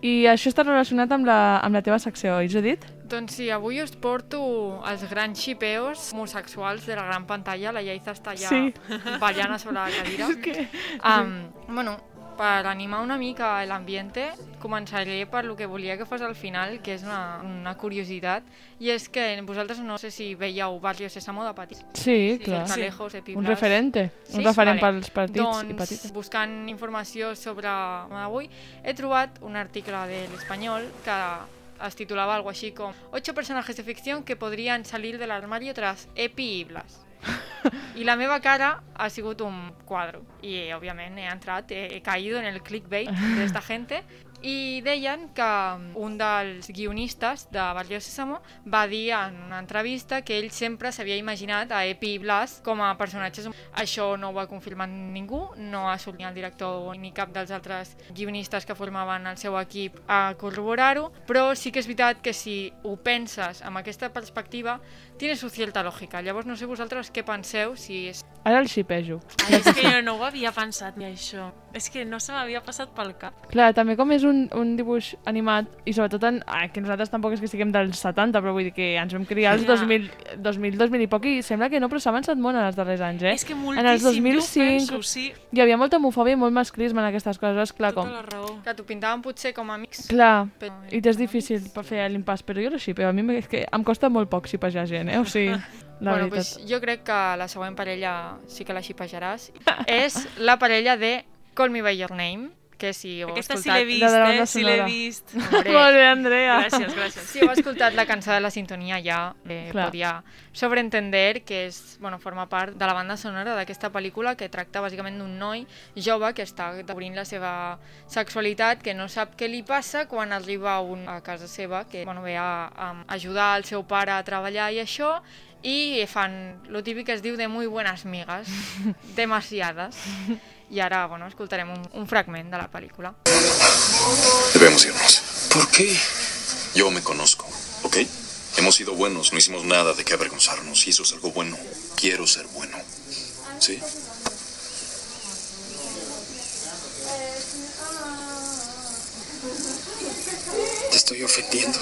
I això està relacionat amb la, amb la teva secció, oi, Judit? Doncs sí, avui us porto els grans xipeos homosexuals de la gran pantalla. La Yaiza està ja Sí. ballant a sobre la cadira. (laughs) És que... Um, bueno, per animar una mica l'ambiente, començaré per lo que volia que fos al final, que és una, una curiositat, i és que vosaltres no sé si veieu Barrio Sésamo de petits. Sí, clar. Fortalejos, Epi Un referente, un Sí? referent Vale. pels petits doncs, i petites. buscant informació sobre avui, he trobat un article de l'Espanyol que es titulava algo així com 8 personajes de ficción que podrían salir del armario tras Epi i Blas. (laughs) I la meva cara ha sigut un quadro. I, òbviament, he entrat, he, he caído en el clickbait d'esta (laughs) gente i deien que un dels guionistes de Barrio Sésamo va dir en una entrevista que ell sempre s'havia imaginat a Epi i Blas com a personatges. Això no ho ha confirmat ningú, no ha sortit el director ni cap dels altres guionistes que formaven el seu equip a corroborar-ho, però sí que és veritat que si ho penses amb aquesta perspectiva, tiene su cierta lògica. Llavors no sé vosaltres què penseu, si és... Ara el xipejo. Ai, és que jo no ho havia pensat ni això. És que no se m'havia passat pel cap. Clar, també com és un, un dibuix animat, i sobretot en, ah, que nosaltres tampoc és que siguem dels 70, però vull dir que ens vam criar als Clar. 2000, 2000, 2000 i poc, i sembla que no, però s'ha avançat molt en els darrers anys, eh? És que en els moltíssim, jo ho 2005 penso, sí. hi havia molta homofòbia i molt masclisme en aquestes coses, clar, com... Tota la raó. Que t'ho pintaven potser com a amics. Clar, Però- i t'és difícil per fer l'impàs, però jo no xipeo, a mi és que em costa molt poc xipejar gent, eh? O sigui, (laughs) la bueno, veritat. pues jo crec que la següent parella sí que la xipejaràs. (laughs) és la parella de Call Me By Your Name, que si heu Aquesta sí escoltat... l'he vist, La eh? Sí l'he vist. Hombre. Molt bé, Andrea. Gràcies, gràcies. Si heu escoltat la cançó de la sintonia ja eh, Clar. podia sobreentender que és, bueno, forma part de la banda sonora d'aquesta pel·lícula que tracta bàsicament d'un noi jove que està obrint la seva sexualitat, que no sap què li passa quan arriba un a casa seva, que bueno, ve a, a ajudar el seu pare a treballar i això, i fan lo típic que es diu de muy buenas migas, (laughs) demasiadas. I ara, bueno, escoltarem un, un fragment de la pel·lícula. Debemos irnos. ¿Por qué? Yo me conozco, ¿ok? Hemos sido buenos, no hicimos nada de qué avergonzarnos y eso es algo bueno. Quiero ser bueno. ¿Sí? Te estoy ofendiendo.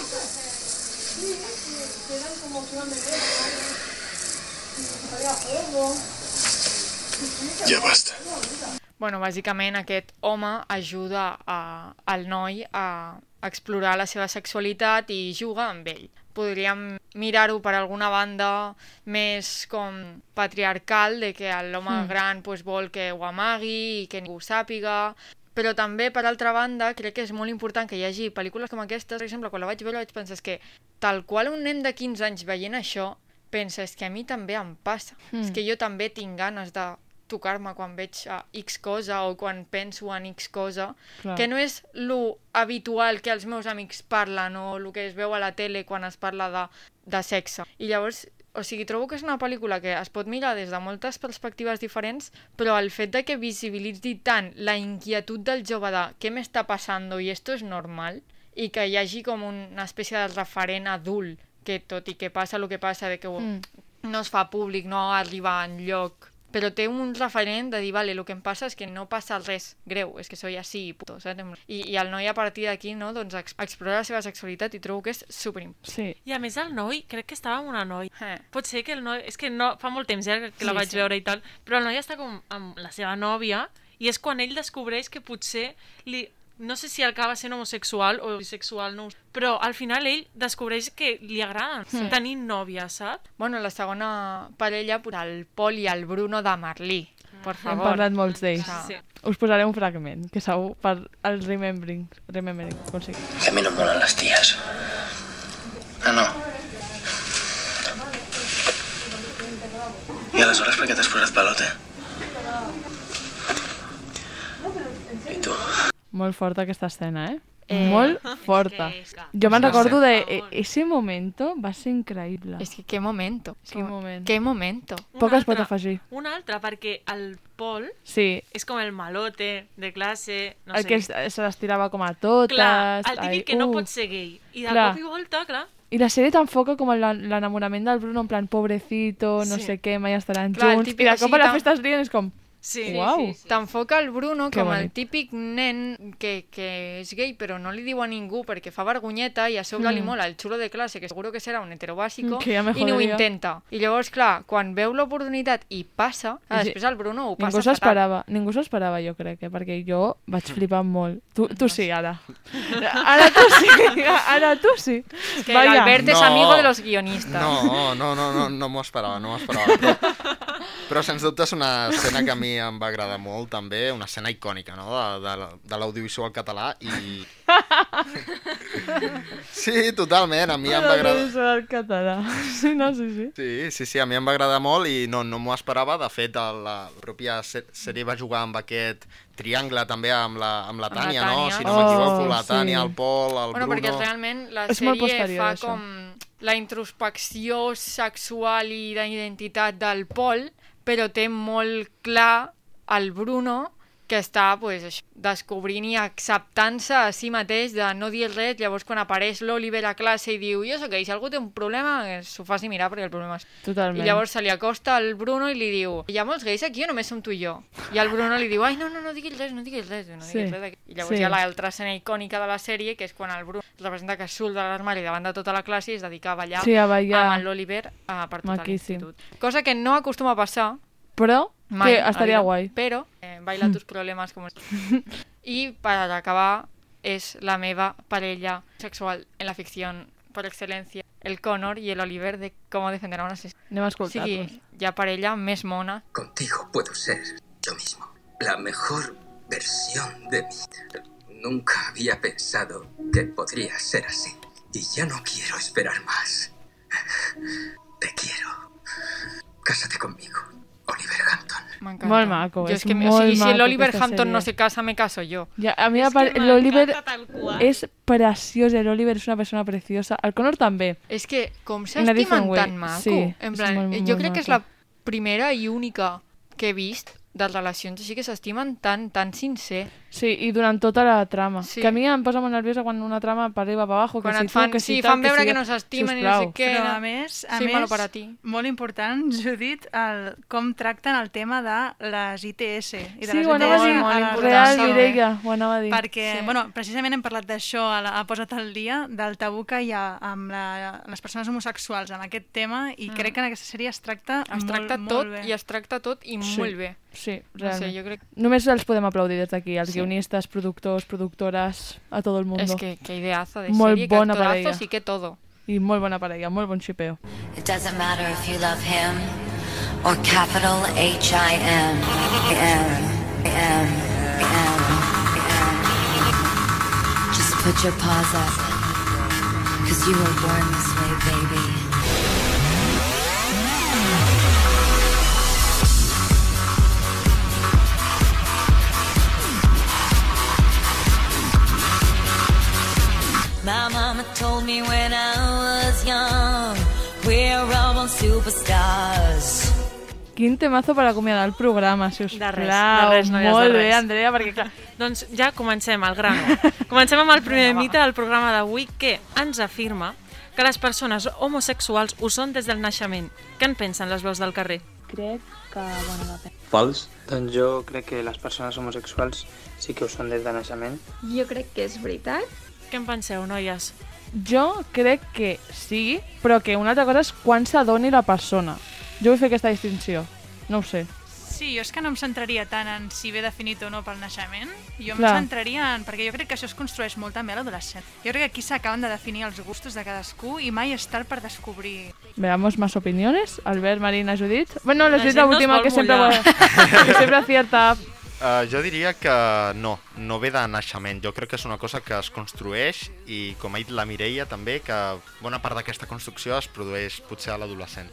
Ya basta. Bueno, bàsicament aquest home ajuda a, al noi a explorar la seva sexualitat i juga amb ell. Podríem mirar-ho per alguna banda més com patriarcal, de que l'home Mm. gran pues, vol que ho amagui i que ningú ho sàpiga, però també, per altra banda, crec que és molt important que hi hagi pel·lícules com aquestes. Per exemple, quan la vaig veure vaig pensar "És que tal qual un nen de 15 anys veient això, pensa, és que a mi també em passa. Mm. És que jo també tinc ganes de tocar-me quan veig a X cosa o quan penso en X cosa, Clar. que no és lo habitual que els meus amics parlen o el que es veu a la tele quan es parla de, de sexe. I llavors, o sigui, trobo que és una pel·lícula que es pot mirar des de moltes perspectives diferents, però el fet de que visibilitzi tant la inquietud del jove de què m'està passant i esto és normal, i que hi hagi com una espècie de referent adult que tot i que passa el que passa, de que Mm. no es fa públic, no arriba en lloc, però té un referent de dir, vale, el que em passa és que no passa res greu, és que soy así, puto, saps? I, i el noi a partir d'aquí, no, doncs ex explora la seva sexualitat i trobo que és superimportant. Sí. I a més el noi, crec que estava amb una noia. Eh. Pot ser que el noi... És que no, fa molt temps ja que la Sí, vaig sí. veure i tal, però el noi està com amb la seva nòvia i és quan ell descobreix que potser li... No sé si acaba sent homosexual o bisexual, no però al final ell descobreix que li agrada Sí. tenir nòvia, saps? Bueno, la segona parella, el Pol i el Bruno de Merlí, per Hem favor. parlat molts d'ells. Sí. Us posaré un fragment, que segur per el remembering, remembering consigo. Que a mí no me molan las tías. Ah, no. ¿Y aleshores per què t'has posat pelote? I Molt forta aquesta escena, eh? Eh, Molt (laughs) forta. que és que- Jo me'n recordo de... e- Ese momento va ser increïble. És que qué momento. Qué moment. Qué momento. Poc es pot afegir. Un altre, perquè el Pol Sí, és com el malote de classe, no el sé. que es- se les tirava com a totes... Clar, el típic ai, que no uh. pot ser gay. I de Clar. cop i volta, clar, I la sèrie t'enfoca com l'enamorament del Bruno, en plan, pobrecito, no Sí. sé què, mai estaran Clar, junts. I de cop a la festa es lien és com... Sí, Uau. sí, sí. T'enfoca el Bruno Que com el bonic. típic nen que, que és gay però no li diu a ningú perquè fa vergonyeta i a sobre Mm. li mola el xulo de classe, que seguro que serà un heterobàsico, Que ja i no ho intenta. I llavors, clar, quan veu l'oportunitat i passa, ah, Sí. després el Bruno ho passa Ningú fatal. ningú s'esperava, jo crec, eh? perquè jo vaig flipar molt. Tu, tu sí, ara. Ara tu sí, (laughs) ara tu sí. És que l'Albert és amigo de los guionistas. No, no, no, no, no m'ho esperava, no m'ho esperava. (laughs) Però, però sens dubte és una escena que a mi em va agradar molt també, una escena icònica no? de, de, de l'audiovisual català i... (laughs) Sí, totalment, a mi em va agradar... el català. Sí, no, sí, sí. Sí, sí, sí, a mi em va agradar molt i no, no m'ho esperava. De fet, la pròpia sèrie va jugar amb aquest triangle també amb la, amb la Amb la Tània, no? Tània. Si no m'equivoco, Oh, la sí. Tània, el Pol, el Bueno, Bruno... perquè realment la És sèrie fa això. com la introspecció sexual i d'identitat del Pol, però té molt clar el Bruno que està pues, això, descobrint i acceptant-se a si mateix de no dir res, llavors quan apareix l'Oliver a classe i diu jo sóc gay, si algú té un problema que s'ho faci mirar perquè el problema és... Totalment. I llavors se li acosta al Bruno i li diu hi ha molts gais aquí o només som tu i jo? I el Bruno li diu ai no, no, no diguis res, no diguis res, no diguis Sí. res. d'aquí." I llavors Sí. hi ha l'altra escena icònica de la sèrie que és quan el Bruno representa que surt de l'armari davant de tota la classe i es dedica a ballar, Sí, a ballar. amb l'Oliver uh, per tot l'institut. Cosa que no acostuma a passar Però que a estaria vida, guai. Però eh, baila tus (laughs) problemes com... I per acabar és la meva parella sexual en la ficció per excel·lència, el Connor i l'Oliver de Com defender a un assassí. Anem a O escoltar-los. sigui, hi ha parella més mona. Contigo puedo ser yo mismo. La mejor versión de mí. Nunca había pensado que podría ser así. Y ya no quiero esperar más. Te quiero. Cásate conmigo, Oliver Hampton. M'encanta. Molt maco, Jo és és que molt o sigui, si l'Oliver Hampton no se casa, me caso yo. Ja, a mi l'Oliver és preciós, l'Oliver és una persona preciosa. El Connor també. És que com In a different s'estimen way. tan maco. Sí, en plan, molt, jo molt crec que és la primera i única que he vist de relacions així que s'estimen tan, tan sincer. Sí, i durant tota la trama. Sí. Que a mi em posa molt nerviosa quan una trama per arriba, per abajo, que Quan si et fan- tu, que si sí, tal, fan veure si... que no s'estimen i no sé què. Però a més, a Sí, més malo para ti. molt important, (laughs) Judit, el, com tracten el tema de les ITS. I de Sí, les ho anava a dir, a la real, relació. Mireia, ho anava a dir. Perquè, Sí. bueno, precisament hem parlat d'això a, la- a Posa't al dia, del tabú que hi ha amb la, les persones homosexuals amb aquest tema, i Mm. crec que en aquesta sèrie es tracta, Es molt, tracta molt tot bé. i es tracta tot i Sí, molt bé. Sí, No sé, realment. jo crec... Només els podem aplaudir des d'aquí, els Sí. Guionistes, productors, productores, a tot el mundo. És que, que ideazo de molt sèrie, que bona actorazos parella. i que todo. I molt bona parella, molt bon xipeo. It doesn't matter if you love him or capital H I M. M. M. M. Just put your paws up. Cause you were born this way, baby. Mama told me when I was young, we're all born superstars. Quin temazo per acomiadar el programa, si us De res, plau. de res, noies, Molt de bé, res. Andrea, perquè clar... doncs ja comencem, al grano. (laughs) Comencem amb el primer mite del programa d'avui que ens afirma que les persones homosexuals ho són des del naixement. Què en pensen les veus del carrer? Crec que, bueno, depèn. Fals? Doncs jo crec que les persones homosexuals sí que ho són des de naixement. Jo crec que és veritat. Què en penseu, noies? Jo crec que sí, però que una altra cosa és quan s'adoni la persona. Jo vull fer aquesta distinció. No ho sé. Sí, jo és que no em centraria tant en si ve definit o no pel naixement. Jo em Clar. centraria en... Perquè jo crec que això es construeix molt també a l'adolescent. Jo crec que aquí s'acaben de definir els gustos de cadascú i mai és tard per descobrir... Veamos más opiniones. Albert, Marina, Judit. Bueno, la La Judit gent no es l'última que sempre, que sempre acierta. (laughs) Uh, jo diria que no, no ve de naixement. Jo crec que és una cosa que es construeix i, com ha dit la Mireia, també, que bona part d'aquesta construcció es produeix potser a l'adolescent.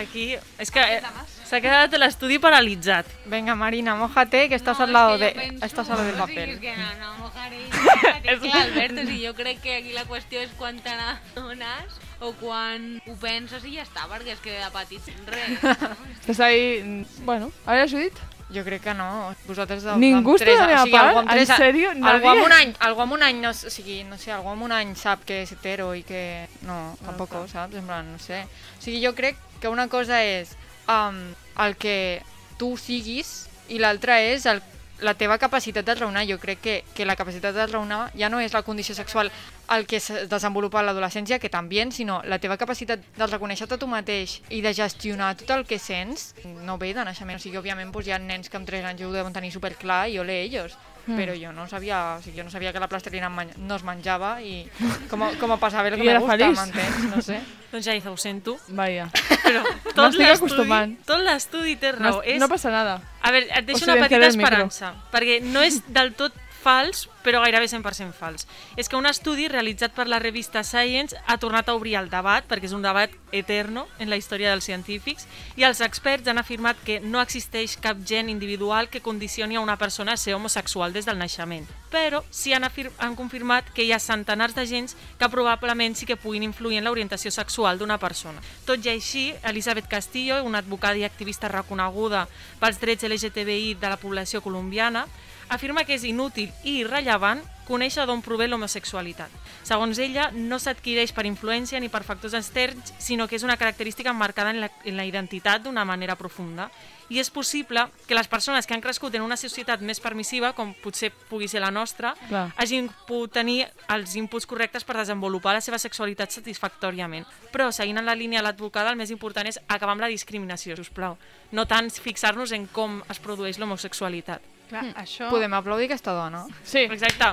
Aquí, és que eh, s'ha quedat l'estudi paralitzat. Venga, Marina, mojate, que estás al lado de... Estás al lado del papel. és que no, no mojaré. (laughs) és clar, Albert, o sigui, jo crec que aquí la qüestió és quan te n'adones o quan ho penses i ja està, perquè és que de petit res. Estàs ahí... Bueno, a veure, Judit. Jo crec que no. Vosaltres de, Ningú està de la anys- o sigui, meva part? tres En sèrio? Algú amb un any, algú amb un any no, o sigui, no sé, algú amb un any sap que és hetero i que no, tampoc, saps? En plan, no sé. O sigui, jo crec que una cosa és um, el que tu siguis i l'altra és el, la teva capacitat de raonar. Jo crec que, que la capacitat de raonar ja no és la condició sexual el que es desenvolupa a l'adolescència, que també, sinó la teva capacitat de reconèixer-te tu mateix i de gestionar tot el que sents no ve de naixement. O sigui, òbviament doncs, hi ha nens que amb 3 anys ho deuen tenir superclar i ole ells, Mm. però jo no sabia, o sigui, jo no sabia que la plastilina no es menjava i (laughs) com, com passava el que me gusta, m'entens? No sé. (laughs) Doncs ja, Iza, ho sento. Vaja. (laughs) Però tot l'estudi acostumant. tot l'estudi té No, raó. És... no passa nada. A veure, et deixo O una petita esperança, perquè no és del tot fals, però gairebé 100% fals. És que un estudi realitzat per la revista Science ha tornat a obrir el debat, perquè és un debat eterno en la història dels científics, i els experts han afirmat que no existeix cap gen individual que condicioni a una persona a ser homosexual des del naixement. Però sí han, han confirmat que hi ha centenars de gens que probablement sí que puguin influir en l'orientació sexual d'una persona. Tot i així, Elisabet Castillo, una advocada i activista reconeguda pels drets LGTBI de la població colombiana, afirma que és inútil i irrellevant conèixer d'on prové l'homosexualitat. Segons ella, no s'adquireix per influència ni per factors externs, sinó que és una característica marcada en la, en la identitat d'una manera profunda. I és possible que les persones que han crescut en una societat més permissiva, com potser pugui ser la nostra, Clar. hagin pogut tenir els inputs correctes per desenvolupar la seva sexualitat satisfactòriament. Però, seguint en la línia de l'advocada, el més important és acabar amb la discriminació, si us plau. No tant fixar-nos en com es produeix l'homosexualitat. Clar, això... Podem aplaudir aquesta dona. Sí. Exacte.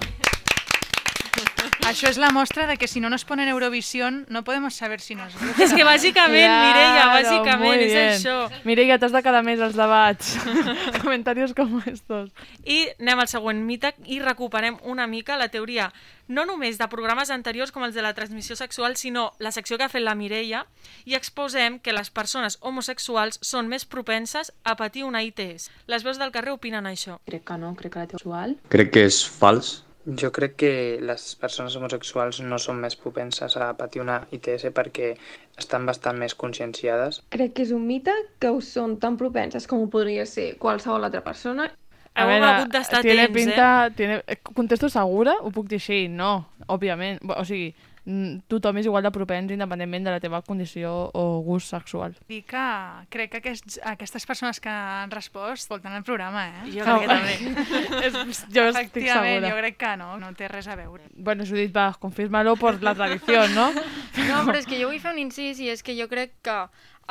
Això és la mostra de que si no nos ponen Eurovisión no podemos saber si nos (laughs) gusta. És que bàsicament, Mireia, bàsicament, és bien. això. Mireia, t'has de quedar més als debats. (laughs) Comentarios com estos. I anem al següent mite i recuperem una mica la teoria no només de programes anteriors com els de la transmissió sexual, sinó la secció que ha fet la Mireia i exposem que les persones homosexuals són més propenses a patir una ITS. Les veus del carrer opinen això. Crec que no, crec que la sexual. Crec que és fals. Jo crec que les persones homosexuals no són més propenses a patir una ITS perquè estan bastant més conscienciades. Crec que és un mite que ho són tan propenses com ho podria ser qualsevol altra persona. A veure, tiene pinta... Tiene... eh, Contesto segura? Ho puc dir així? No, òbviament. O sigui, tothom és igual de propens independentment de la teva condició o gust sexual. Dir que crec que aquests, aquestes persones que han respost volten el programa, eh? Jo crec que també. (laughs) És- jo estic segura. jo crec que no, no té res a veure. Bueno, Judit, va, confirma-lo por la tradició, no? No, però és que jo vull fer un incís i és que jo crec que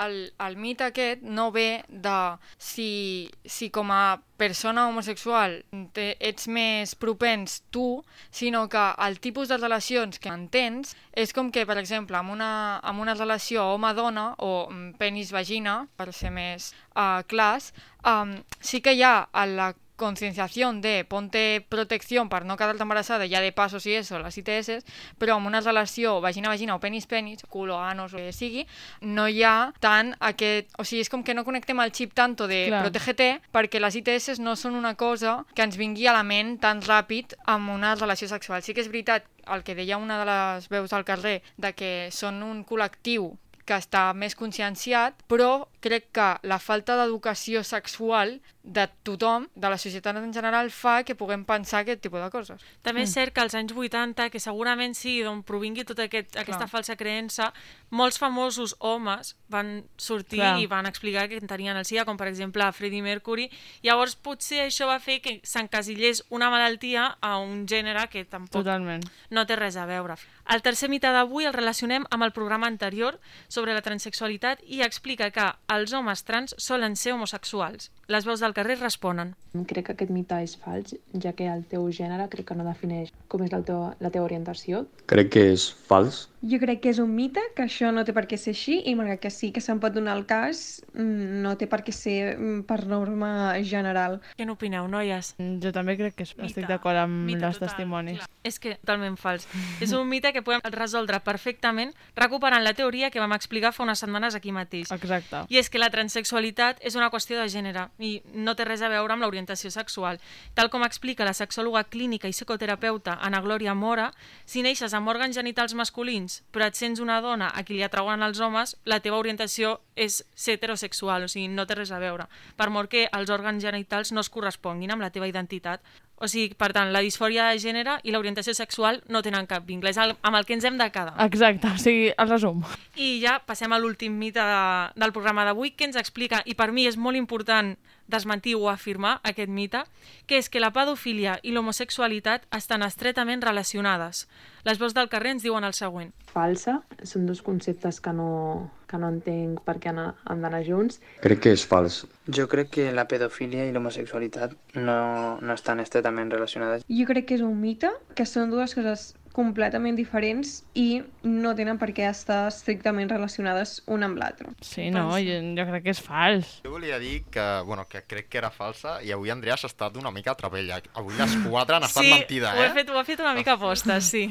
el, el mite aquest no ve de si, si com a persona homosexual te, ets més propens tu, sinó que el tipus de relacions que mantens és com que, per exemple, amb una, amb una relació home-dona o mm, penis-vagina, per ser més uh, clars, um, sí que hi ha la concienciación de ponte protección per no quedar-te embarassada ja de passos i eso, les ITS, però amb una relació vagina-vagina o penis-penis, culo, anos, o que sigui, no hi ha tant aquest... O sigui, és com que no connectem el xip tanto de Clar. protégete perquè les ITS no són una cosa que ens vingui a la ment tan ràpid amb una relació sexual. Sí que és veritat el que deia una de les veus al carrer, de que són un col·lectiu que està més conscienciat, però crec que la falta d'educació sexual de tothom, de la societat en general, fa que puguem pensar aquest tipus de coses. També és cert que als anys 80, que segurament sí, d'on provingui tota aquest, aquesta Clar. falsa creença, molts famosos homes van sortir Clar. i van explicar que tenien el SIDA, com per exemple Freddie Mercury. Llavors potser això va fer que s'encasillés una malaltia a un gènere que tampoc Totalment. no té res a veure. El tercer mite d'avui el relacionem amb el programa anterior sobre la transexualitat i explica que els homes trans solen ser homosexuals. Les veus del carrer responen. Crec que aquest mite és fals, ja que el teu gènere crec que no defineix com és la teva, la teva orientació. Crec que és fals. Jo crec que és un mite, que això no té per què ser així, i malgrat que sí que se'n pot donar el cas, mm, no té per què ser mm, per norma general. Què n'opineu, noies? Jo també crec que estic d'acord amb els testimonis. És que totalment fals. és un mite que podem resoldre perfectament recuperant la teoria que vam explicar fa unes setmanes aquí mateix. Exacte. I és que la transexualitat és una qüestió de gènere i no té res a veure amb l'orientació sexual. Tal com explica la sexòloga clínica i psicoterapeuta Ana Glòria Mora, si neixes amb òrgans genitals masculins però et sents una dona a qui li atrauen els homes, la teva orientació és ser heterosexual, o sigui, no té res a veure. Per molt que els òrgans genitals no es corresponguin amb la teva identitat. O sigui, per tant, la disfòria de gènere i l'orientació sexual no tenen cap vincle, és el, amb el que ens hem de quedar. Exacte, o sigui, el resum. I ja passem a l'últim mite de, del programa d'avui, que ens explica, i per mi és molt important desmentir o afirmar aquest mite, que és que la pedofília i l'homosexualitat estan estretament relacionades. Les veus del carrer ens diuen el següent. Falsa, són dos conceptes que no, que no entenc per què han, han d'anar junts. Crec que és fals. Jo crec que la pedofília i l'homosexualitat no, no estan estretament relacionades. Jo crec que és un mite, que són dues coses completament diferents i no tenen per què estar estrictament relacionades una amb l'altra. Sí, no, jo, jo crec que és fals. Jo volia dir que, bueno, que crec que era falsa i avui Andrea s'ha estat una mica atrapella. Avui les quatre han estat sí, mentida, ho he eh? fet, ho he fet una mica aposta, sí.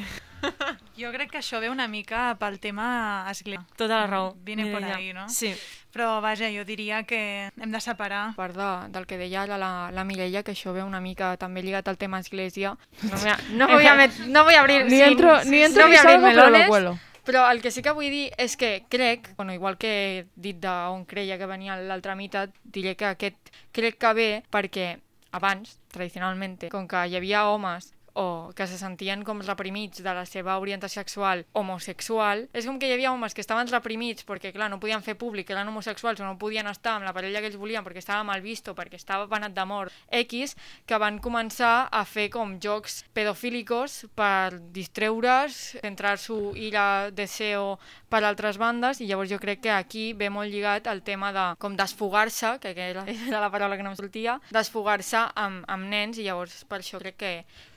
Jo crec que això ve una mica pel tema església. Tota la raó. Viene por Mireia. ahí, no? Sí. Però vaja, jo diria que hem de separar. part de, del que deia la, la Mireia, que això ve una mica també lligat al tema església. No a, no voy a, (laughs) met, no voy a abrir... Ni entro- ni entro no ni a salgo, però lo melones. Però el que sí que vull dir és que crec, bueno, igual que he dit d'on creia que venia l'altra meitat, diré que aquest crec que ve perquè abans, tradicionalment, com que hi havia homes o que se sentien com reprimits de la seva orientació sexual homosexual, és com que hi havia homes que estaven reprimits perquè, clar, no podien fer públic que eren homosexuals o no podien estar amb la parella que ells volien perquè estava mal vist o perquè estava penat de mort X, que van començar a fer com jocs pedofílicos per distreure's, centrar su ira, deseo per altres bandes i llavors jo crec que aquí ve molt lligat el tema de com desfogar-se, que era, era la paraula que no em sortia, desfogar-se amb, amb nens i llavors per això crec que,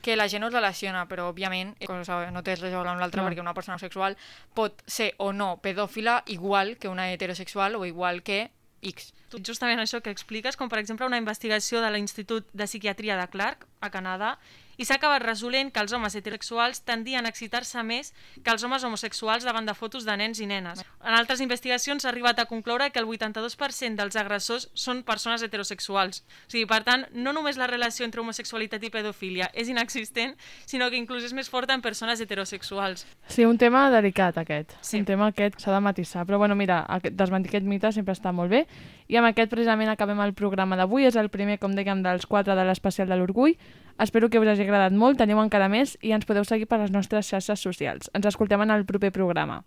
que la gent no es relaciona, però òbviament cosa no té res a veure amb l'altra Clar. perquè una persona sexual pot ser o no pedòfila igual que una heterosexual o igual que X. Justament això que expliques, com per exemple una investigació de l'Institut de Psiquiatria de Clark, a Canadà, i s'ha acabat resolent que els homes heterosexuals tendien a excitar-se més que els homes homosexuals davant de fotos de nens i nenes. En altres investigacions s'ha arribat a concloure que el 82% dels agressors són persones heterosexuals. O sigui, per tant, no només la relació entre homosexualitat i pedofília és inexistent, sinó que inclús és més forta en persones heterosexuals. Sí, un tema delicat aquest. Sí. Un tema aquest s'ha de matisar. Però bueno, mira, desmentir aquest mite sempre està molt bé. I amb aquest precisament acabem el programa d'avui. És el primer, com dèiem, dels quatre de l'especial de l'Orgull. Espero que us hagi agradat molt, teniu encara més i ens podeu seguir per les nostres xarxes socials. Ens escoltem en el proper programa.